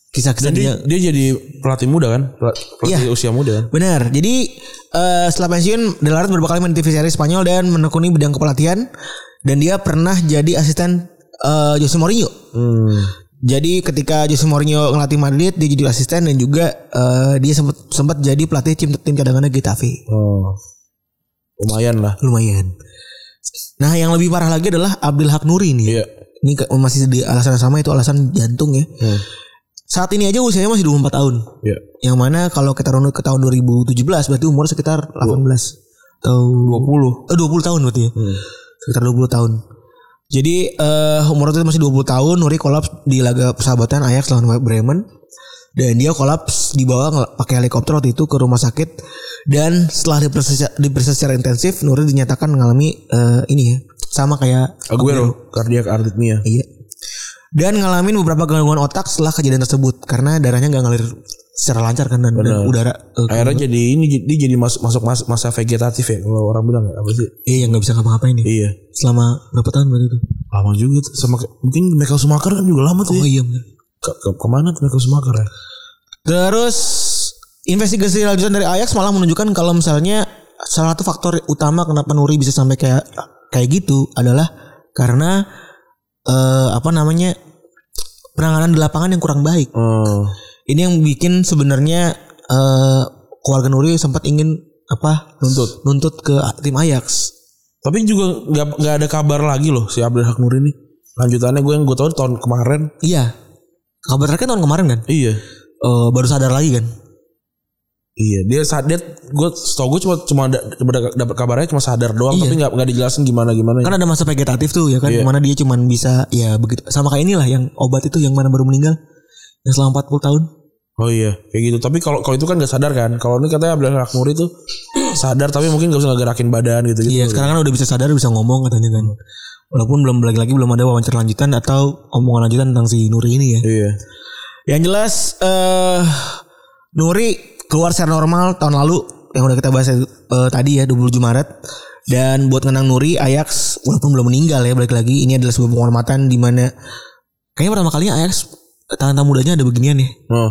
kisah-kisah dia, dia. dia jadi pelatih muda kan? Pel- Pelatih usia muda kan? Benar. Jadi eh, setelah pensiun De La Red beberapa kali main TV seri Spanyol dan menekuni bidang kepelatihan dan dia pernah jadi asisten eh, Jose Mourinho. Hmm. Jadi ketika Jose Mourinho ngelatih Madrid dia jadi asisten dan juga eh, dia sempat sempat jadi pelatih tim tim cadangannya Getafe. Oh. Lumayan lah. Lumayan. Nah, yang lebih parah lagi adalah Abdul Hak Nuri nih. Iya. Ini masih di alasan sama itu alasan jantung ya. Hmm. Saat ini aja usianya masih 24 tahun. Iya. Yang mana kalau kita runut ke tahun 2017 berarti umur sekitar 18 atau 20. eh 20 tahun berarti ya. Hmm. Sekitar 20 tahun. Jadi eh umur itu masih 20 tahun Nuri kolaps di laga persahabatan Ajax lawan Bremen dan dia kolaps dibawa ngel- pakai helikopter waktu itu ke rumah sakit dan setelah diperiksa, diperiksa secara intensif Nuri dinyatakan mengalami eh, ini ya sama kayak Aguero, cardiac arrhythmia. Iya. Dan ngalamin beberapa gangguan otak setelah kejadian tersebut karena darahnya nggak ngalir secara lancar kan dan, dan udara eh, Akhirnya jadi ini dia jadi masuk masuk mas- masa vegetatif ya kalau orang bilang ya apa sih? iya yang nggak bisa ngapa-ngapain nih. Iya. Selama berapa tahun berarti itu? Lama juga tuh sama mungkin Michael Schumacher kan juga lama tuh Oh ya. iya benar. Ke, ke, ke mana tuh Michael Schumacher ya? Terus investigasi lanjutan dari Ajax malah menunjukkan kalau misalnya salah satu faktor utama kenapa Nuri bisa sampai kayak kayak gitu adalah karena eh, apa namanya penanganan di lapangan yang kurang baik. Oh. Ini yang bikin sebenarnya eh, keluarga Nuri sempat ingin apa Nuntut. nuntut ke tim Ajax. Tapi juga nggak nggak ada kabar lagi loh si Abdul Hak Nur ini. Lanjutannya gue yang gue tahu tahun kemarin. Iya. Kabar terakhir tahun kemarin kan? Iya. Eh, baru sadar lagi kan? Iya, dia dia gue setahu gue cuma cuma da- dapat kabarnya cuma sadar doang Iya. tapi nggak nggak dijelasin gimana gimana. Kan ada masa vegetatif tuh ya kan, Iya. mana dia cuman bisa ya begitu sama kayak inilah yang obat itu yang mana baru meninggal yang selama 40 tahun. Oh iya, kayak gitu. Tapi kalau kalau itu kan nggak sadar kan. Kalau ini katanya Abdul Hak Nur itu sadar tapi mungkin nggak bisa ngegerakin badan gitu gitu. Iya, sekarang kan udah bisa sadar bisa ngomong katanya kan. Walaupun belum lagi lagi belum ada wawancara lanjutan atau omongan lanjutan tentang si Nuri ini ya. Iya. Yang jelas eh Nuri keluar secara normal tahun lalu yang udah kita bahas eh, tadi ya 27 Maret. Dan buat ngenang Nuri Ajax walaupun belum meninggal ya balik lagi ini adalah sebuah penghormatan di mana kayaknya pertama kalinya Ajax talenta mudanya ada beginian ya. Oh.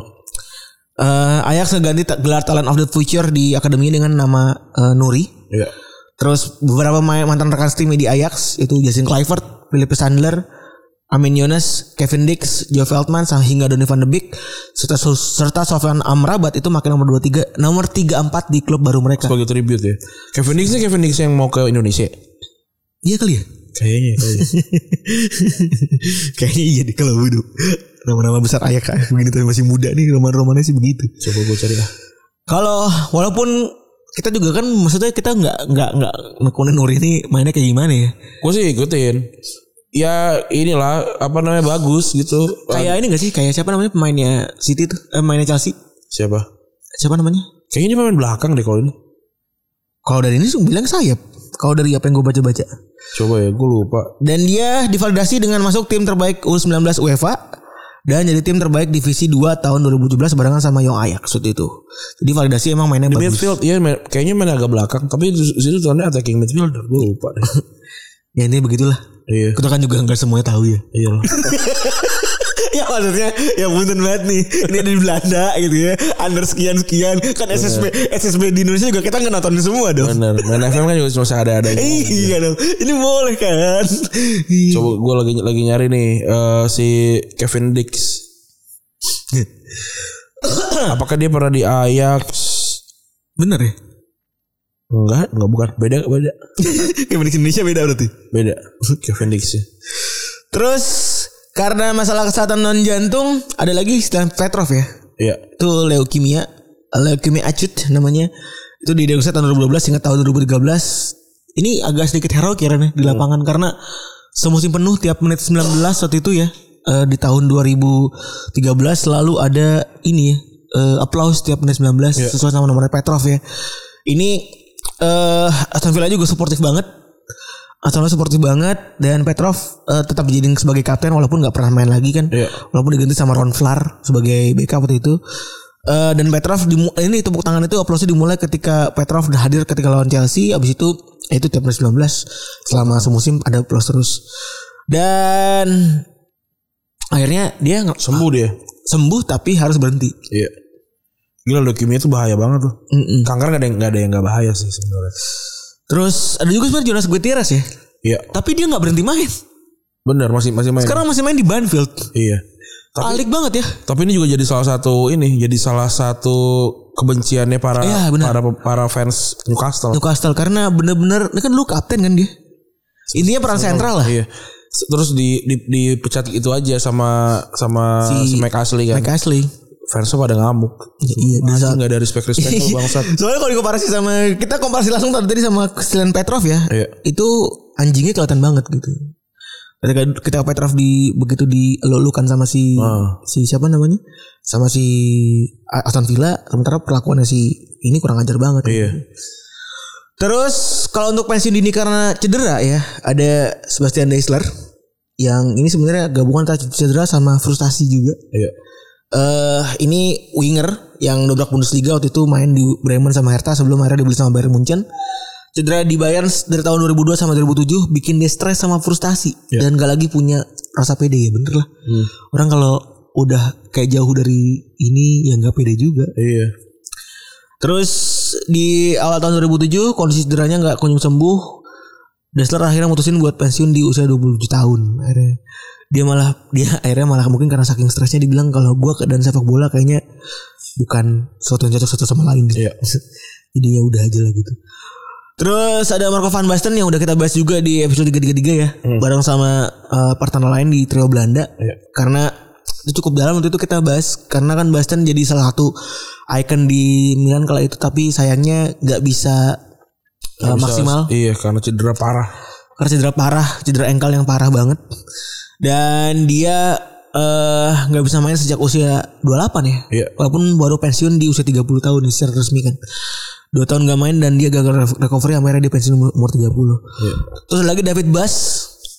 Eh Ajax ngeganti ta- gelar Talent of the Future di akademinya dengan nama eh, Nuri. Iya. Terus beberapa mantan rekan timnya di Ajax itu Jason Kluivert, Philippe Sandler, Amin Younes, Kevin Dix, Joe Veldman, sang hingga Donny van de Beek serta serta Sofyan Amrabat itu makin nomor 23 nomor 34 di klub baru mereka. Sebagai tribute ya. Kevin Dix ini Kevin Dix yang mau ke Indonesia. Iya kali ya? Kayaknya. kayaknya. [LAUGHS] Kayaknya iya deh kalau begitu. Nama-nama besar Ajax begini tapi masih muda nih roman-romannya sih begitu. Coba gue cari ah. Kalau walaupun kita juga kan maksudnya kita nggak nggak nggak nekunin Nuri ini mainnya kayak gimana ya? Gue sih ikutin. Ya inilah apa namanya bagus gitu. Kayak ini gak sih? Kayak siapa namanya pemainnya City tuh? Eh, pemainnya Chelsea? Siapa? Siapa namanya? Kayaknya dia pemain belakang deh kalau ini. Kalau dari ini bilang sayap. Kalau dari apa yang gue baca-baca. Coba ya, gue lupa. Dan dia divalidasi dengan masuk tim terbaik U19 UEFA dan jadi tim terbaik divisi 2 tahun 2017 barengan sama Young Ajax waktu itu. Jadi validasi emang mainnya Di bagus. midfield, ya main- kayaknya main agak belakang. Tapi di situ tuannya attacking midfielder. Gue lupa deh. [LAUGHS] Ya ini begitulah. Iya. Kita kan juga nggak semuanya tahu ya. Iya [LAUGHS] ya maksudnya ya punten banget nih. Ini ada di Belanda gitu ya. Under sekian sekian kan SSB SSB di Indonesia juga kita nggak nontonin semua dong. Bener. Main FM kan juga cuma ada-ada. Iya dong. Ini boleh kan? Iya. Coba gue lagi lagi nyari nih eh, si Kevin Dix. Apakah dia pernah di Ajax? Bener ya? Enggak, enggak bukan. Beda, beda. [LAUGHS] Kayak di Indonesia beda berarti. Beda. Kevin Dix ya. Terus karena masalah kesehatan non jantung ada lagi istilah Petrov ya. Iya. Itu leukemia, leukemia acut namanya. Itu didiagnosa tahun 2012 hingga tahun 2013. Ini agak sedikit heroik ya Ren, ya, di lapangan karena semusim penuh tiap menit 19 waktu itu ya. eh, di tahun 2013 selalu ada ini ya. eh, applause tiap menit 19 sesuai sama nomornya Petrov ya. Ini eh Aston Villa juga suportif banget. Aston Villa suportif banget dan Petrov eh, tetap dijadiin sebagai kapten walaupun nggak pernah main lagi kan. Iya. Walaupun diganti sama Ron Flar sebagai backup waktu itu. Eh, dan Petrov dimu- ini tepuk tangan itu applause dimulai ketika Petrov hadir ketika lawan Chelsea habis itu ya itu tiap menit 19 selama semusim ada applause terus. Dan akhirnya dia Sembuh dia. sembuh tapi harus berhenti. Iya. Gila leukemia itu bahaya banget tuh. Mm-mm. Kanker gak ada yang gak ada yang gak bahaya sih sebenarnya. Terus ada juga sebenarnya Jonas Gutierrez ya. Iya. Tapi dia nggak berhenti main. Bener masih masih main. Sekarang masih main di Banfield. Iya. Tapi Alik banget ya. tapi ini juga jadi salah satu ini jadi salah satu kebenciannya para benar. para para fans Newcastle. Newcastle karena bener-bener ini kan lu kapten kan dia. Intinya peran sentral lah. Iya. Terus di, di dipecat itu aja sama sama si, Si Mike Ashley kan. Mike Ashley. Fansnya pada ngamuk. Iya, Masa saat- nggak ada respect respect lu [LAUGHS] bangsat. Soalnya kalau dikomparasi sama kita komparasi langsung tadi tadi sama Selen Petrov ya. Iya. Itu anjingnya kelihatan banget gitu. Ketika ketika Petrov di begitu dilulukan sama si Ah. si siapa namanya? Sama si Aston Villa, sementara perlakuannya si ini kurang ajar banget. Iya. Terus kalau untuk pensiun dini karena cedera ya, ada Sebastian Deisler yang ini sebenarnya gabungan antara cedera sama frustasi juga. Iya. Eh ini winger yang dobrak Bundesliga waktu itu main di Bremen sama Hertha sebelum akhirnya dibeli sama Bayern Munchen. Cedera di Bayern dari tahun 2002 sama 2007 bikin dia stres sama frustasi Iya. dan gak lagi punya rasa pede ya bener lah. Orang kalau udah kayak jauh dari ini ya nggak pede juga. Iya. Terus di awal tahun 2007 kondisi cederanya nggak kunjung sembuh. Dessler akhirnya mutusin buat pensiun di usia 27 tahun. Akhirnya dia malah dia akhirnya malah mungkin karena saking stresnya dibilang kalau gua ke dan sepak bola kayaknya bukan sesuatu yang cocok satu sama lain gitu. Iya. [LAUGHS] Jadi ya udah aja lah gitu. Terus ada Marco van Basten yang udah kita bahas juga di episode 333 ya, bareng sama eh, partner lain di trio Belanda. Iya. Karena itu cukup dalam waktu itu kita bahas karena kan Basten jadi salah satu icon di Milan kala itu tapi sayangnya nggak bisa Nggak bisa- maksimal Iya karena cedera parah. karena cedera parah, cedera engkel yang parah banget. Dan dia eh nggak bisa main sejak usia 28 ya. Iya. Walaupun baru pensiun di usia 30 tahun secara resmi kan. Dua tahun gak main dan dia gagal re- recovery akhirnya dia pensiun umur umur 30. Iya. Terus lagi David Bass.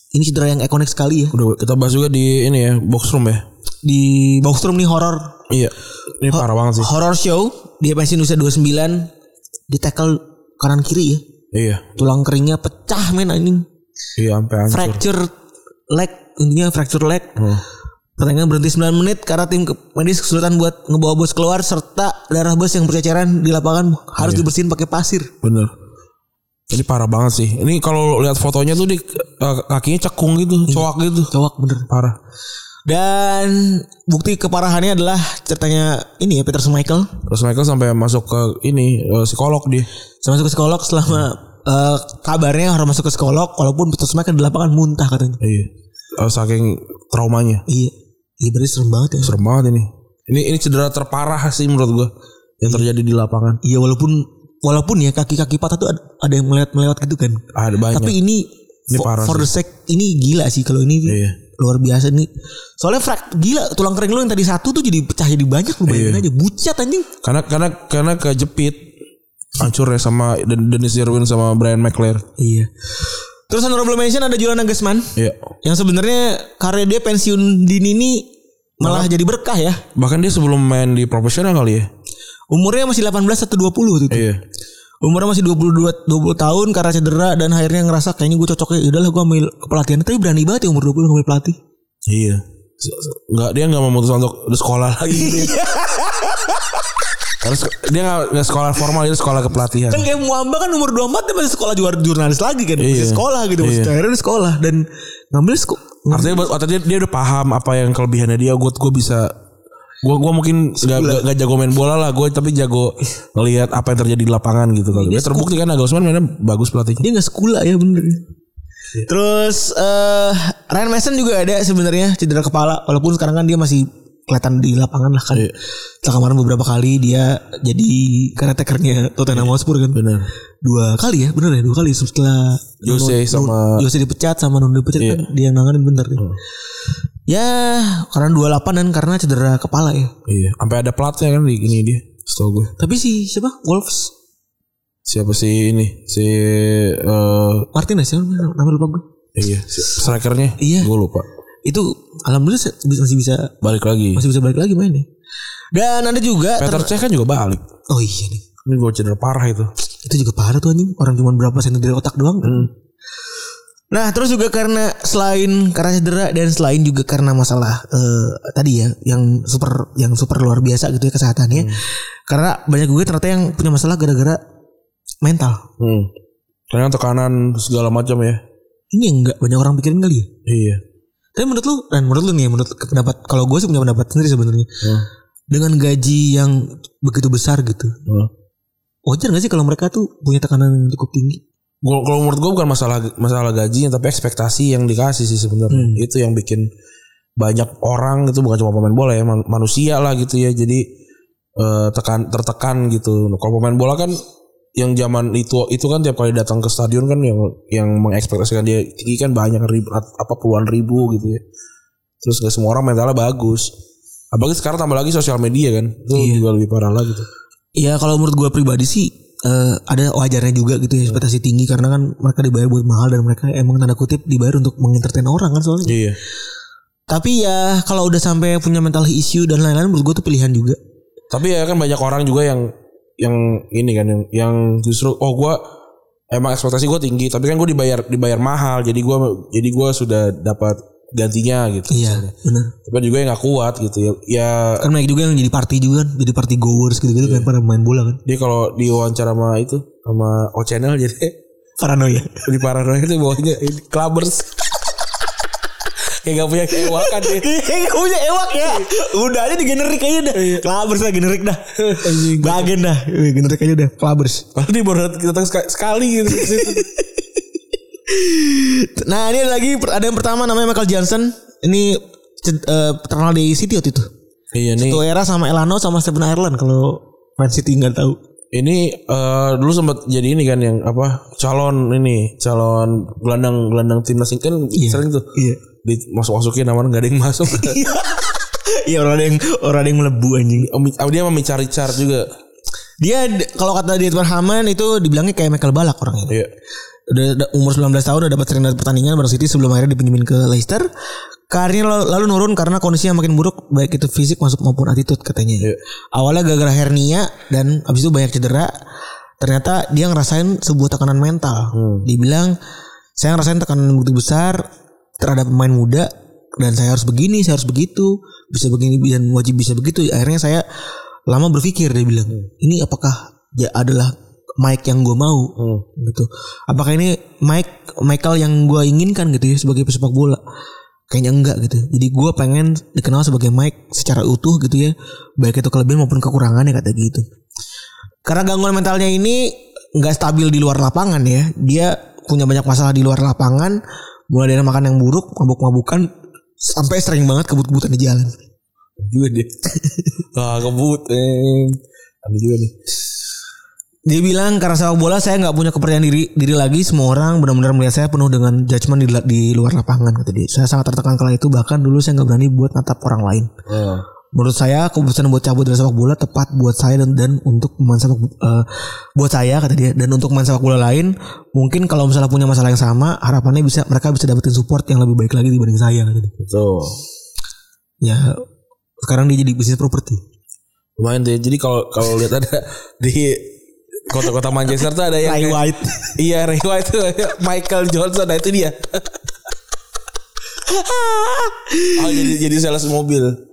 Ini cedera yang ikonik sekali ya. Udah kita bahas juga di ini ya box room ya. Di Boxstrom nih horror Iya. Ini parah banget sih. horror show. Dia pensiun usia 29. Di tackle kanan kiri ya. Iya. Tulang keringnya pecah men anjing. Iya sampai hancur. Fracture leg intinya fracture leg. Hmm. Pertandingan berhenti 9 menit karena tim medis kesulitan buat ngebawa bos keluar serta darah bos yang berceceran di lapangan harus Iya. dibersihin pakai pasir. Bener. Ini parah banget sih. Ini kalau lihat fotonya tuh di eh, kakinya cekung gitu, cowok gitu. Cowok bener. Parah. Dan bukti keparahannya adalah ceritanya ini ya Peter Schmeichel. Terus Michael sampai masuk ke ini eh, psikolog dia. Saya masuk ke psikolog selama eh, kabarnya harus masuk ke psikolog walaupun Schmeichel di lapangan muntah katanya. Iya. Eh, saking traumanya. Iya. Iya berarti serem banget ya. Serem banget ini. Ini ini cedera terparah sih menurut gua yang terjadi di lapangan. Iya walaupun walaupun ya kaki-kaki patah tuh ada, ada yang melewat melewat gitu kan. Ada banyak. Tapi ini, Ini for, parah for the sake ini gila sih kalau ini Iya. luar biasa nih. Soalnya frak gila tulang kering lu yang tadi satu tuh jadi pecah jadi banyak lu bayangin Iya. aja bucat anjing. Karena karena karena kejepit hancur ya sama Den- Dennis Irwin sama Brian McLaren. Iya. Terus honorable mention ada Julian Nagelsmann Iya. yang sebenarnya karya dia pensiun dini ini malah jadi berkah ya. Bahkan dia sebelum main di profesional kali ya. Umurnya masih 18 atau 20 waktu itu. Iya. Umurnya masih 22 20 tahun karena cedera dan akhirnya ngerasa kayaknya gue cocoknya udahlah gue ambil kepelatihan tapi berani banget ya umur 20 ngambil pelatih. Iya. nggak dia nggak memutuskan untuk sekolah lagi gitu. [LAUGHS] Harus dia nggak sekolah formal dia sekolah kepelatihan. Kan kayak Muamba kan umur 24 dia masih sekolah juara jurnalis lagi kan. Masih Iya. sekolah gitu. Masih Iya. akhirnya sekolah. Dan ngambil sekolah. Artinya artinya dia, udah paham apa yang kelebihannya dia. Gue gue bisa gue gue mungkin gak, gak, gak jago main bola lah gue tapi jago ngelihat apa yang terjadi di lapangan gitu kali. Dia terbukti kan Aga Usman mainnya bagus pelatihnya. Dia gak sekolah ya bener. Iya. Terus eh Ryan Mason juga ada sebenarnya cedera kepala. Walaupun sekarang kan dia masih kelihatan di lapangan lah kan. Iya. Setelah kemarin beberapa kali dia jadi caretakernya Tottenham Hotspur kan. Benar. Dua kali ya bener ya dua kali setelah Jose Nuno- sama- Jose dipecat sama Nuno dipecat Iya. kan dia yang nanganin bener kan. Ya karena 28 dan karena cedera kepala ya. Iya. Sampai ada platnya kan di ini dia. Setahu gue. Tapi si siapa? Wolves Siapa sih ini? Si eh Martinez ya nama lupa gue. iya, strikernya. Iya. Gue lupa. Itu alhamdulillah masih bisa Balik lagi. masih bisa balik lagi mainnya. Dan ada juga Peter ter- Cech kan juga balik. Oh iya nih. Ini gue cedera parah itu. Itu juga parah tuh anjing. Orang cuma berapa senti dari otak doang. kan. Nah, terus juga karena selain karena cedera dan selain juga karena masalah eh, tadi ya yang super yang super luar biasa gitu ya kesehatannya. Karena banyak gue ternyata yang punya masalah gara-gara mental. Hmm. Karena tekanan segala macam ya. Ini yang enggak banyak orang pikirin kali ya. Iya. Tapi menurut lu dan menurut lu nih menurut pendapat kalau gue sih punya pendapat sendiri sebenarnya. Hmm. Dengan gaji yang begitu besar gitu. Hmm. Wajar gak sih kalau mereka tuh punya tekanan yang cukup tinggi? Gua kalau menurut gue bukan masalah masalah gajinya tapi ekspektasi yang dikasih sih sebenarnya. Hmm. Itu yang bikin banyak orang itu bukan cuma pemain bola ya, man- manusia lah gitu ya. Jadi eh, tekan tertekan gitu. Kalau pemain bola kan yang zaman itu itu kan tiap kali datang ke stadion kan yang yang mengekspektasikan dia tinggi kan banyak ribu apa puluhan ribu gitu ya. Terus gak semua orang mentalnya bagus. Apalagi sekarang tambah lagi sosial media kan. Itu Iya. juga lebih parah lagi tuh. Ya kalau menurut gue pribadi sih eh, ada wajarnya juga gitu ya ekspektasi tinggi karena kan mereka dibayar buat mahal dan mereka emang tanda kutip dibayar untuk mengentertain orang kan soalnya. Iya. Tapi ya kalau udah sampai punya mental issue dan lain-lain menurut gue tuh pilihan juga. Tapi ya kan banyak orang juga yang yang ini kan yang yang justru oh gua emang ekspektasi gue tinggi tapi kan gue dibayar dibayar mahal jadi gua jadi gua sudah dapat gantinya gitu. Iya benar. Tapi juga yang nggak kuat gitu ya. Ya Kan banyak juga yang jadi party juga kan, jadi party goers gitu-gitu kan pada main bola kan. dia kalau diwawancara sama itu sama O Channel jadi Paranoia. di paranoia itu bawahnya ini clubbers. Kayak gak punya keewakan dia. [LAUGHS] Gak punya ewak ya. Udah aja di generik aja dah. Klabers lah generik dah. Bagian dah. Generik aja dah. Klabers. Padahal dia baru datang sekali, sekali gitu. [LAUGHS] Nah ini ada lagi ada yang pertama namanya Michael Johnson. Ini eh, terkenal di City waktu itu. iya nih. Itu era sama Elano sama Stephen Ireland kalau Man City nggak tahu. Ini eh, dulu sempat jadi ini kan yang apa calon ini calon gelandang gelandang timnas kan sering tuh Iya. Dimasuk masukin namanya nggak ada yang masuk. [LAUGHS] Iya orang ada yang orang ada yang melebu anjing. Om- dia sama Micha Richard juga. Dia kalau kata di Haman itu dibilangnya kayak Michael Balak orangnya. Iya. Udah, udah umur 19 tahun udah dapat sering pertandingan baru City sebelum akhirnya dipinjemin ke Leicester. Karirnya lalu, lalu nurun karena kondisinya makin buruk baik itu fisik masuk maupun attitude katanya. Iya. Awalnya gara-gara hernia dan abis itu banyak cedera. Ternyata dia ngerasain sebuah tekanan mental. Dibilang saya ngerasain tekanan begitu besar terhadap pemain muda dan saya harus begini, saya harus begitu, bisa begini dan wajib bisa begitu. Akhirnya saya lama berpikir dia bilang, ini apakah ya adalah Mike yang gue mau gitu. Apakah ini Mike Michael yang gue inginkan gitu ya sebagai pesepak bola? Kayaknya enggak gitu. Jadi gue pengen dikenal sebagai Mike secara utuh gitu ya, baik itu kelebihan maupun kekurangannya kata gitu. Karena gangguan mentalnya ini nggak stabil di luar lapangan ya. Dia punya banyak masalah di luar lapangan, mulai dari makan yang buruk, mabuk-mabukan, sampai sering banget kebut-kebutan di jalan. Juga dia. [LAUGHS] Wah kebut. Eh. Ada juga nih. Dia bilang karena sepak bola saya nggak punya kepercayaan diri diri lagi. Semua orang benar-benar melihat saya penuh dengan judgement di, di luar lapangan kata dia. Saya sangat tertekan kala itu bahkan dulu saya nggak berani buat natap orang lain. Oh. Menurut saya keputusan buat cabut dari sepak bola tepat buat saya dan, dan untuk pemain sepak eh, buat saya kata dia dan untuk pemain sepak bola lain mungkin kalau misalnya punya masalah yang sama harapannya bisa mereka bisa dapetin support yang lebih baik lagi dibanding saya kata dia. Betul. Ya sekarang dia jadi bisnis properti. Lumayan deh. Jadi kalau kalau lihat ada [LAUGHS] di kota-kota Manchester tuh ada yang Ray White. [LAUGHS] Iya Ray White tuh [LAUGHS] Michael Johnson nah itu dia oh jadi jadi sales mobil.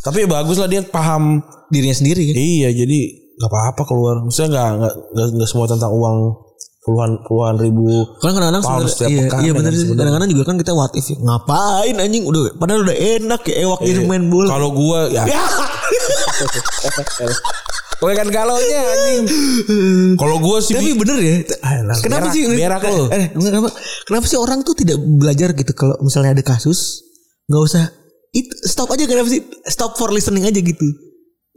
Tapi ya bagus lah dia paham Dirinya sendiri kan. Iya jadi nggak apa-apa keluar. Maksudnya nggak nggak semua tentang uang puluhan puluhan ribu. Kan kadang-kadang sebenarnya- iya, pekan iya ya bener kan sih. sebenarnya. Kadang-kadang juga kan kita what if ya. Ngapain anjing udah padahal udah enak ya ewak ini main bola. Kalau gua ya. Ya. [LAUGHS] Gue kan galonya anjing. Kalau gua sih Tapi bener ya. Ayolah, Kenapa berak- sih berak lu. Eh, kenapa, kenapa sih orang tuh tidak belajar gitu kalau misalnya ada kasus nggak usah itu stop aja kenapa sih stop for listening aja gitu.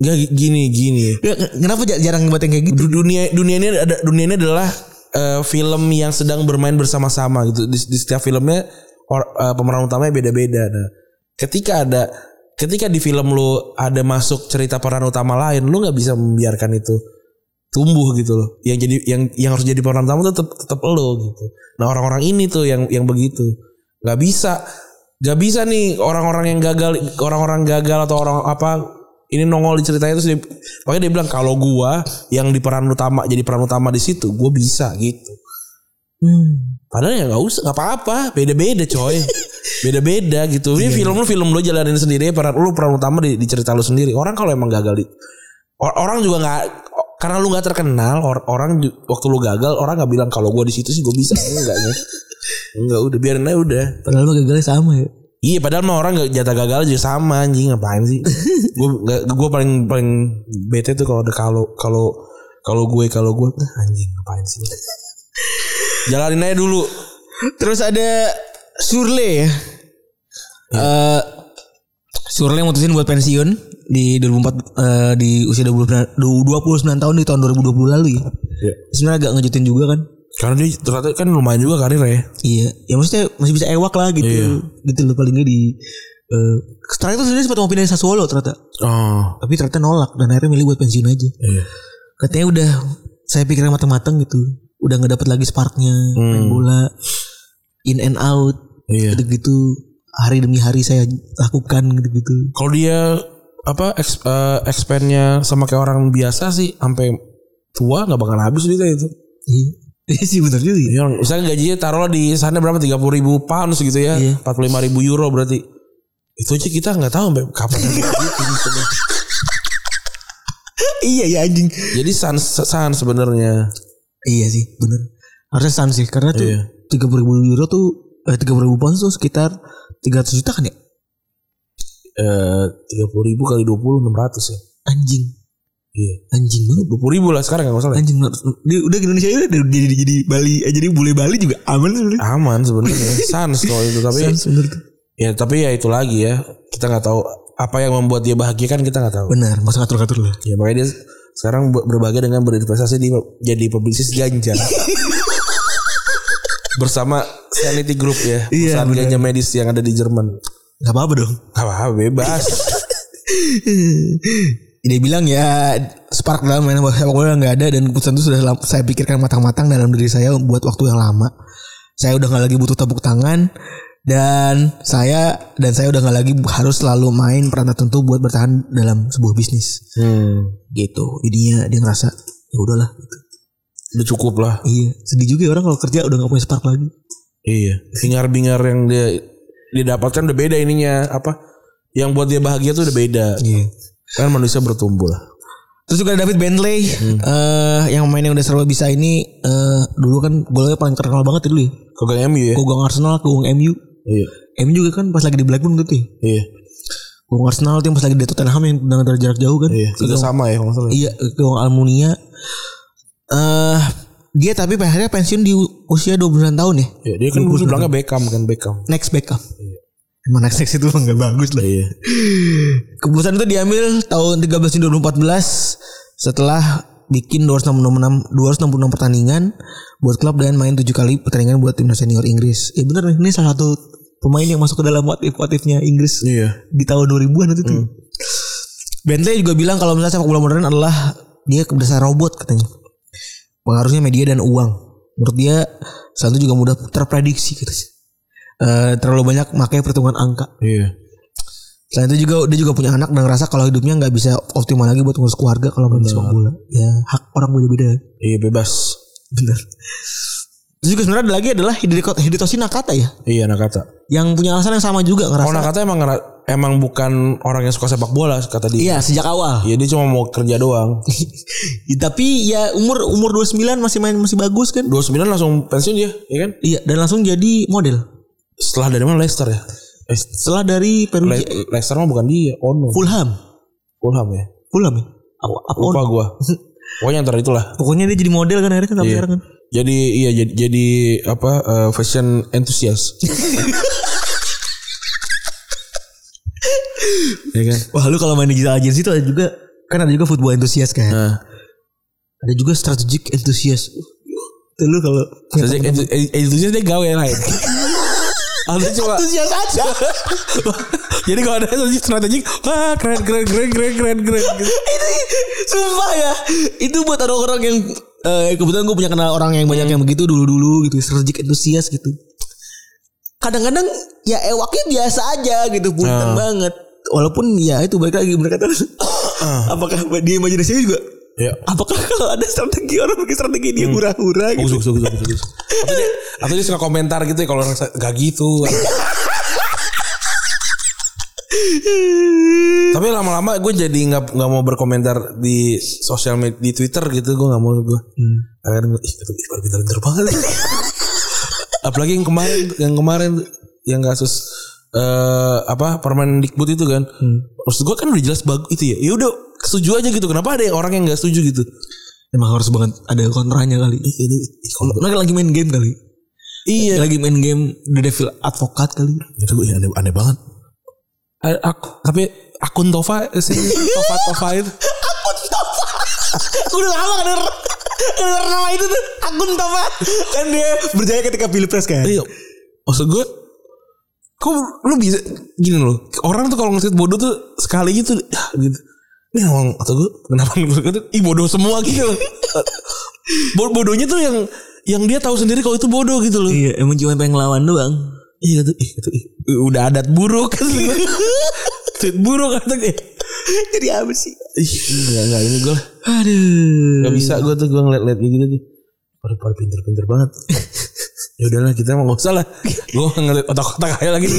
Nggak gini gini. Ya, kenapa jar- jarang buat yang kayak gitu? Du- Dunia dunia ini ada dunia ini adalah eh, film yang sedang bermain bersama-sama gitu. Di, di setiap filmnya or- eh, pemeran utamanya beda-beda. Nah, ketika ada ketika di film lu ada masuk cerita peran utama lain, lu nggak bisa membiarkan itu tumbuh gitu loh. Yang jadi yang yang harus jadi peran utama tetap tetap lo gitu. Nah, orang-orang ini tuh yang yang begitu. nggak bisa nggak bisa nih orang-orang yang gagal orang-orang gagal atau orang apa ini nongol di ceritanya terus dia, makanya dia bilang kalau gua yang di peran utama jadi peran utama di situ gua bisa gitu. Hmm. padahal ya nggak usah nggak apa-apa beda-beda coy. Beda-beda gitu. Ini film lu film lu jalanin sendiri peran lu peran utama di, di cerita lu sendiri. Orang kalau emang gagal di or- orang juga nggak karena lu nggak terkenal or- orang waktu lu gagal orang nggak bilang kalau gua di situ sih gua bisa [LAUGHS] enggak ya enggak udah biarin aja udah Padahal mah gagalnya sama ya. Iya padahal mah orang gak jatah gagal aja sama anjing ngapain sih? [LAUGHS] gue gue paling paling bete tuh kalau kalau kalau kalau gue kalau gue nah, anjing ngapain sih? Jalanin aja dulu. Terus ada Surle ya. Eh Surle yang mutusin buat pensiun di 2004 eh, di usia 29, 29 tahun di tahun 2020 lalu ya. Iya. Sebenarnya agak ngejutin juga kan. Karena dia ternyata kan lumayan juga karir ya. Iya, ya maksudnya masih bisa ewak lah gitu. Iya. Gitu loh paling nggak di eh setelah itu sebenarnya sempat mau pindah Sassuolo ternyata. Oh. Tapi ternyata nolak dan akhirnya milih buat pensiun aja. Iya. Katanya udah saya pikirnya matang-matang gitu. Udah nggak dapat lagi sparknya main bola in and out Hmm. Iya. gitu-gitu hari demi hari saya lakukan gitu-gitu. Kalau dia apa eks, expandnya sama kayak orang biasa sih sampai tua nggak bakal habis duitnya itu. Iya. [LAUGHS] Iya sih benar juga. ya. Yang misalnya gajinya taruhlah di sana berapa 30 ribu pounds gitu ya. Iya. 45 ribu euro berarti. Itu aja kita nggak tahu sampai kapan gitu. [LAUGHS] iya ya anjing. Jadi sans sans sebenarnya. Iya sih benar. Harusnya sans sih karena tuh Iya. tiga ribu euro tuh eh, tiga ribu pounds tuh sekitar 300 juta kan ya? Eh 30 ribu kali 20 600 ya. Anjing. Iya. Anjing banget. 20 ribu lah sekarang nggak masalah. Anjing dia udah ke Indonesia udah jadi jadi, jadi Bali eh, jadi bule Bali juga aman sebenarnya. Aman sebenarnya. [LAUGHS] sans kalau itu tapi Sans bener tuh. ya tapi ya itu lagi ya. Kita nggak tahu apa yang membuat dia bahagia kan kita nggak tahu. Benar, masa ngatur-ngatur lah. Ya makanya dia sekarang ber- berbahagia dengan berinvestasi di jadi pebisnis ganja. [LAUGHS] Bersama Sanity Group ya, [LAUGHS] Iya, perusahaan benar. ganja medis yang ada di Jerman. Gak apa-apa dong. Gak apa-apa bebas. [LAUGHS] Dia bilang ya spark dalam main sepak bola nggak ada dan keputusan itu sudah saya pikirkan matang-matang dalam diri saya buat waktu yang lama. Saya udah nggak lagi butuh tepuk tangan dan saya dan saya udah nggak lagi harus selalu main peran tertentu buat bertahan dalam sebuah bisnis. hmm, Gitu. Jadinya dia ngerasa ya udahlah. Gitu. Udah cukup lah. Iya. Sedih juga ya orang kalau kerja udah nggak punya spark lagi. Iya, bingar-bingar yang dia dia dapatkan udah beda ininya apa? Yang buat dia bahagia tuh udah beda. Iya. Kan manusia bertumbuh lah. Terus juga David Bentley eh yang mainnya udah serba bisa ini eh dulu kan golnya paling terkenal banget dulu ya. Kogang MU ya. Kogang Arsenal, Kogang MU. Iya. MU juga kan pas lagi di Blackburn tuh. ya. Iya. Kogang Arsenal tuh yang pas lagi di Tottenham yang dari jarak jauh kan. Iya. Sama ya kalau salah. Iya, Kogang Almunia. Eh dia tapi akhirnya pensiun di usia 29 tahun ya. Iya, dia kan dulu bilangnya Beckham kan Beckham. Next Beckham. Emang next next itu emang gak bagus lah. Iya. Keputusan itu diambil tahun 13 Juni 2014 setelah bikin 266 266 pertandingan buat klub dan main 7 kali pertandingan buat timnas senior Inggris. Ya benar nih, ini salah satu pemain yang masuk ke dalam what if what if-nya Inggris Iya. di tahun 2000-an itu tuh. Bentley juga bilang kalau misalnya sepak bola modern adalah dia berdasar robot katanya. Pengaruhnya media dan uang. Menurut dia saat itu juga mudah terprediksi katanya. Eh, terlalu banyak makanya perhitungan angka. Iya. Selain itu juga dia juga punya anak dan ngerasa kalau hidupnya nggak bisa optimal lagi buat ngurus keluarga kalau main sepak bola. Ya hak orang beda-beda. Iya bebas. Bener. Terus juga sebenarnya ada lagi adalah Hidetoshi Nakata ya. Iya Nakata. Yang punya alasan yang sama juga ngerasa. Oh Nakata emang ngera- emang bukan orang yang suka sepak bola kata dia. Iya sejak awal. Iya dia cuma mau kerja doang. [LAUGHS] Tapi ya umur umur 29 masih main masih bagus kan? 29 langsung pensiun dia, ya kan? Iya dan langsung jadi model. Setelah dari mana Leicester ya? Eh, Setelah dari Perugia Le- Leicester mah bukan dia, Ono. Fulham. Fulham ya. Fulham ya? Apa, apa Lupa gua. [LAUGHS] Pokoknya antara itulah. Pokoknya dia jadi model kan akhirnya kan sampai Iya. sekarang kan. Jadi iya jadi, jadi apa eh, fashion enthusiast. [LAUGHS] ya kan? Wah lu kalau main digital agency itu ada juga kan ada juga football enthusiast kan. Nah, Ada juga strategic enthusiast. Itu lu kalau entu- enthusiast dia gawe lain. Ada coba. enthusiast aja. [LAUGHS] Jadi kalau ada strategi, wah keren keren keren keren keren keren. [LAUGHS] itu sumpah ya. Itu buat orang-orang yang eh, kebetulan gue punya kenal orang yang banyak yang begitu dulu-dulu gitu, strategic enthusiast gitu. Kadang-kadang ya ewaknya biasa aja gitu, punten banget. Walaupun ya itu balik lagi mereka terus apakah di imajinasi juga Ya. apakah kalau ada strategi orang bikin strategi dia hura-hura gitu. Bagus bagus bagus bagus. Atau dia, atau dia suka komentar gitu ya kalau orang gak gitu. Tapi lama-lama gue jadi nggak nggak mau berkomentar di sosial media di Twitter gitu gue nggak mau gue. Karena gue ih itu Iqbal pintar-pintar banget. [LAUGHS] Apalagi yang kemarin yang kemarin yang kasus eh apa permen dikbud itu kan. Maksud gue kan udah jelas bagus itu ya. Ya udah setuju aja gitu. Kenapa ada orang yang nggak setuju gitu? Emang harus banget ada kontranya kali. Kalau Mereka lagi main game kali. iya Lagi main game The Devil Advocate kali. itu gue aneh, aneh banget. A- aku, tapi akun Tova si Tova Tova itu [LAUGHS] Akun Tova. [LAUGHS] Aku udah lama kan denger, denger nama itu tuh. Akun Tova. Kan dia berjaya ketika pilpres kan. iya maksud gue kok lu bisa gini loh orang tuh kalau nge bodoh tuh sekali gitu ya gitu ini emang atau gue kenapa gue kata ih bodoh semua gitu loh [LAUGHS] Bo- bodohnya tuh yang yang dia tahu sendiri kalau itu bodoh gitu loh Iya, emang cuma pengen ngelawan doang. iya gitu ih gitu ih udah adat buruk kan [LAUGHS] tweet buruk kata gue Jadi apa sih? ih enggak enggak ini gue Aduh. Gak bisa gue tuh gue ngeliat-liat kayak gitu tuh. Pada pada pinter-pinter banget. [LAUGHS] ya udahlah kita mau gak usah lah. Gue ngeliat otak-otak aja lagi.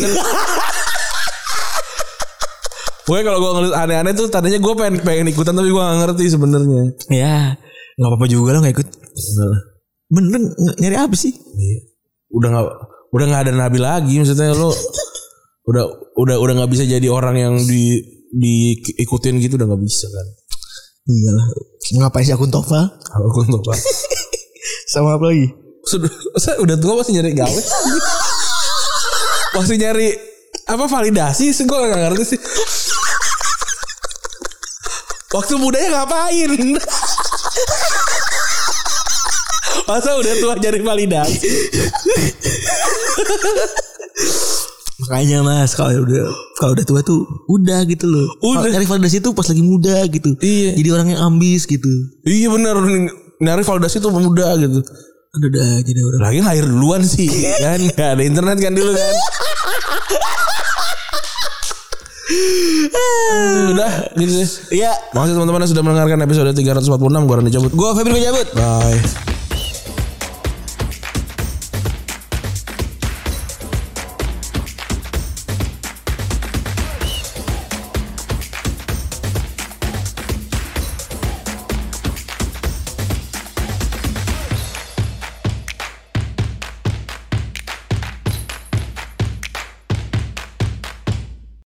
Gue kalau gue ngeliat aneh-aneh tuh tadinya gue pengen pengen ikutan tapi gue gak ngerti sebenarnya. Ya, nggak apa-apa juga lah nggak ikut. Bener ng- nyari apa sih? Iya. Udah gak udah nggak ada nabi lagi maksudnya lo [LAUGHS] udah udah udah nggak bisa jadi orang yang di diikutin gitu udah nggak bisa kan. Iyalah. Ngapain sih akun Tova? Aku untuk apa? Sama apa lagi? Sudah, [LAUGHS] udah tua masih nyari gawe. masih nyari apa validasi sih gue gak ngerti sih. Waktu mudanya ngapain? Masa udah tua nyari validasi? Makanya mas kalau udah kalau udah tua tuh udah gitu loh. Udah. Cari validasi tuh pas lagi muda gitu. Iya. Jadi orang yang ambis gitu. Iya bener nyari validasi tuh muda gitu. Udah udah aja deh orang. Lagi lahir duluan sih kan [LAUGHS] Gak ada internet kan dulu kan Udah gitu deh Iya. Makasih teman-teman yang sudah mendengarkan episode 346 Gue Randy cabut Gua Febri Menjabut. Bye